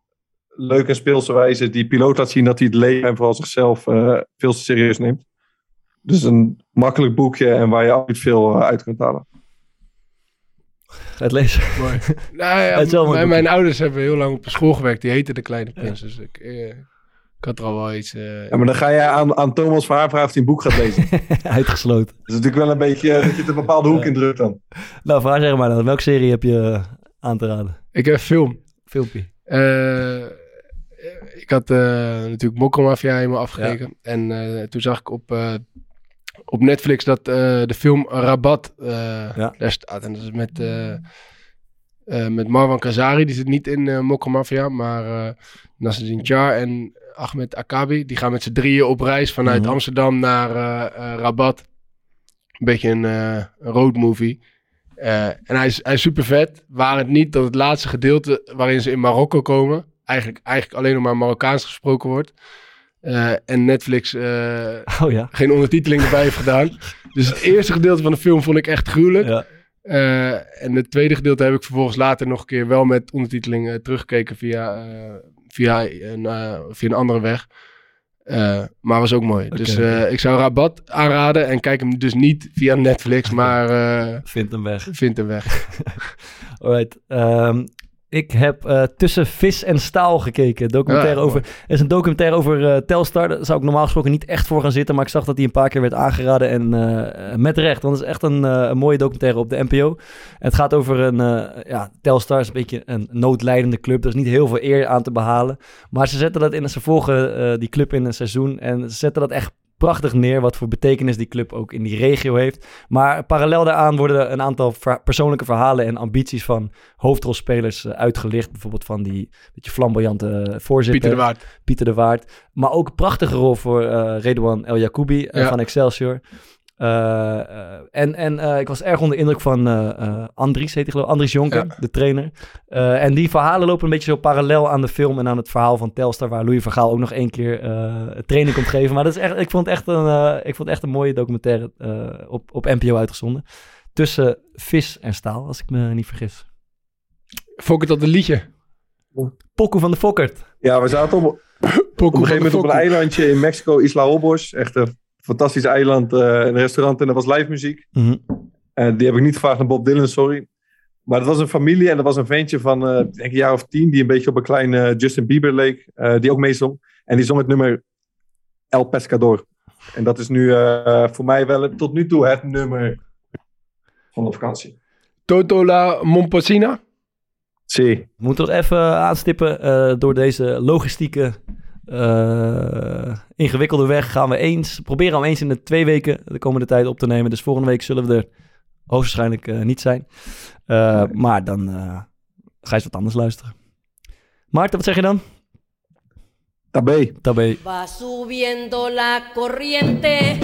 leuke en speelse wijze die piloot laat zien dat hij het leven en vooral zichzelf eh, veel te serieus neemt. Dus een makkelijk boekje en waar je absoluut veel eh, uit kunt halen. Het lezen. Mooi. nou ja, mijn, ouders hebben heel lang op een school gewerkt. Die heette De Kleine Prins. Dus ik, ik had er al wel iets... eh, Ja, maar dan ga jij aan, aan Thomas van haar vragen of hij een boek gaat lezen. dat Uitgesloten. is natuurlijk wel een beetje eh, dat je het een bepaalde hoek in drukt dan. Nou, vraag zeg maar dan. Welke serie heb je eh, aan te raden? Ik heb een film. Filmpje. Eh, ik had eh, natuurlijk Mokkelmafia helemaal afgekeken. En eh, toen zag ik op, eh, op Netflix dat eh, de film Rabat eh, Ja. daar staat. En dat is met, eh, eh, met Marwan Kazari. Die zit niet in eh Mokkelmafia, maar eh Nasruddin Char en Ahmed Akabi. Die gaan met z'n drieën op reis vanuit Mhm. Amsterdam naar eh, eh, Rabat. Een beetje een, eh, road movie. En hij is, hij is super vet. Waar het niet dat het laatste gedeelte waarin ze in Marokko komen, eigenlijk, eigenlijk alleen nog maar Marokkaans gesproken wordt. En Netflix Oh ja. geen ondertiteling erbij heeft gedaan. Dus het eerste gedeelte van de film vond ik echt gruwelijk. Ja. En het tweede gedeelte heb ik vervolgens later nog een keer wel met ondertiteling teruggekeken via, via, een, eh, via een andere weg. Eh, maar was ook mooi. dus eh, ik zou Rabat aanraden en kijk hem dus niet via Netflix, maar Vind hem weg. vind hem weg. Alright. ehm, ik heb eh, Tussen Vis en Staal gekeken. Documentaire Ja, over, er is een documentaire over eh, Telstar. Daar zou ik normaal gesproken niet echt voor gaan zitten. Maar ik zag dat die een paar keer werd aangeraden. En eh, met recht. Want het is echt een, een mooie documentaire op de NPO. Het gaat over een... ja, Telstar is een beetje een noodlijdende club. Er is niet heel veel eer aan te behalen. Maar ze zetten dat in. Ze volgen die club in een seizoen. En ze zetten dat echt prachtig neer wat voor betekenis die club ook in die regio heeft. Maar parallel daaraan worden een aantal ver- persoonlijke verhalen en ambities van hoofdrolspelers eh, uitgelicht. Bijvoorbeeld van die beetje flamboyante voorzitter. Pieter de Waard. Pieter de Waard. Maar ook een prachtige rol voor eh Redouan El Yacoubi eh, Ja. van Excelsior. Eh, eh, en en eh, ik was erg onder de indruk van eh, eh, Andries, heet hij geloof ik, Andries Jonker, Ja. de trainer. Eh, en die verhalen lopen een beetje zo parallel aan de film en aan het verhaal van Telstar, waar Louis van Gaal ook nog één keer eh, training komt geven. Maar dat is echt, ik vond het echt een, eh, ik vond het echt een mooie documentaire eh, op, op NPO uitgezonden. Tussen vis en staal, als ik me niet vergis. Fokker dat een liedje. Pokoe van de Fokkert. Ja, we zaten op, op een gegeven moment op een eilandje in Mexico, Isla Obos. Echt een fantastisch eiland, eh, een restaurant en er was live muziek. Mhm. En die heb ik niet gevraagd naar Bob Dylan, sorry. Maar het was een familie en er was een ventje van, eh, ik denk een jaar of tien, die een beetje op een klein eh, Justin Bieber leek, eh, die ook meezong. En die zong het nummer El Pescador. En dat is nu eh, voor mij wel het- tot nu toe het nummer van de vakantie. Toto la Mompasina. We moeten nog even aanstippen. eh, door deze logistieke eh, ingewikkelde weg gaan we eens proberen om eens in de twee weken de komende tijd op te nemen. Dus volgende week zullen we er hoogstwaarschijnlijk eh, niet zijn. Eh, Maar dan eh, ga je eens wat anders luisteren. Maarten, wat zeg je dan? Tabé. Tabé. Va subiendo la corriente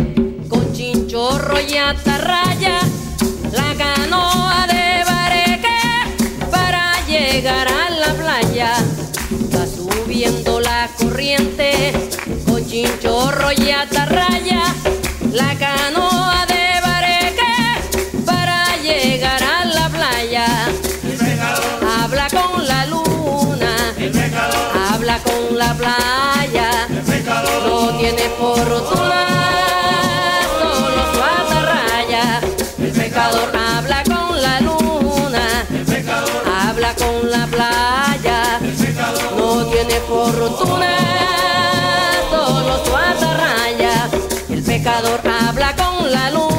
con chinchorro y atarraya, la canoa de bareque para llegar a la playa. Va subiendo la corriente con chinchorro y atarraya, la canoa de bareque para llegar a la playa. Habla con la luna, habla con la playa, no tiene fortuna, tiene por fortuna solo su atarraya. El pecador habla con la luz.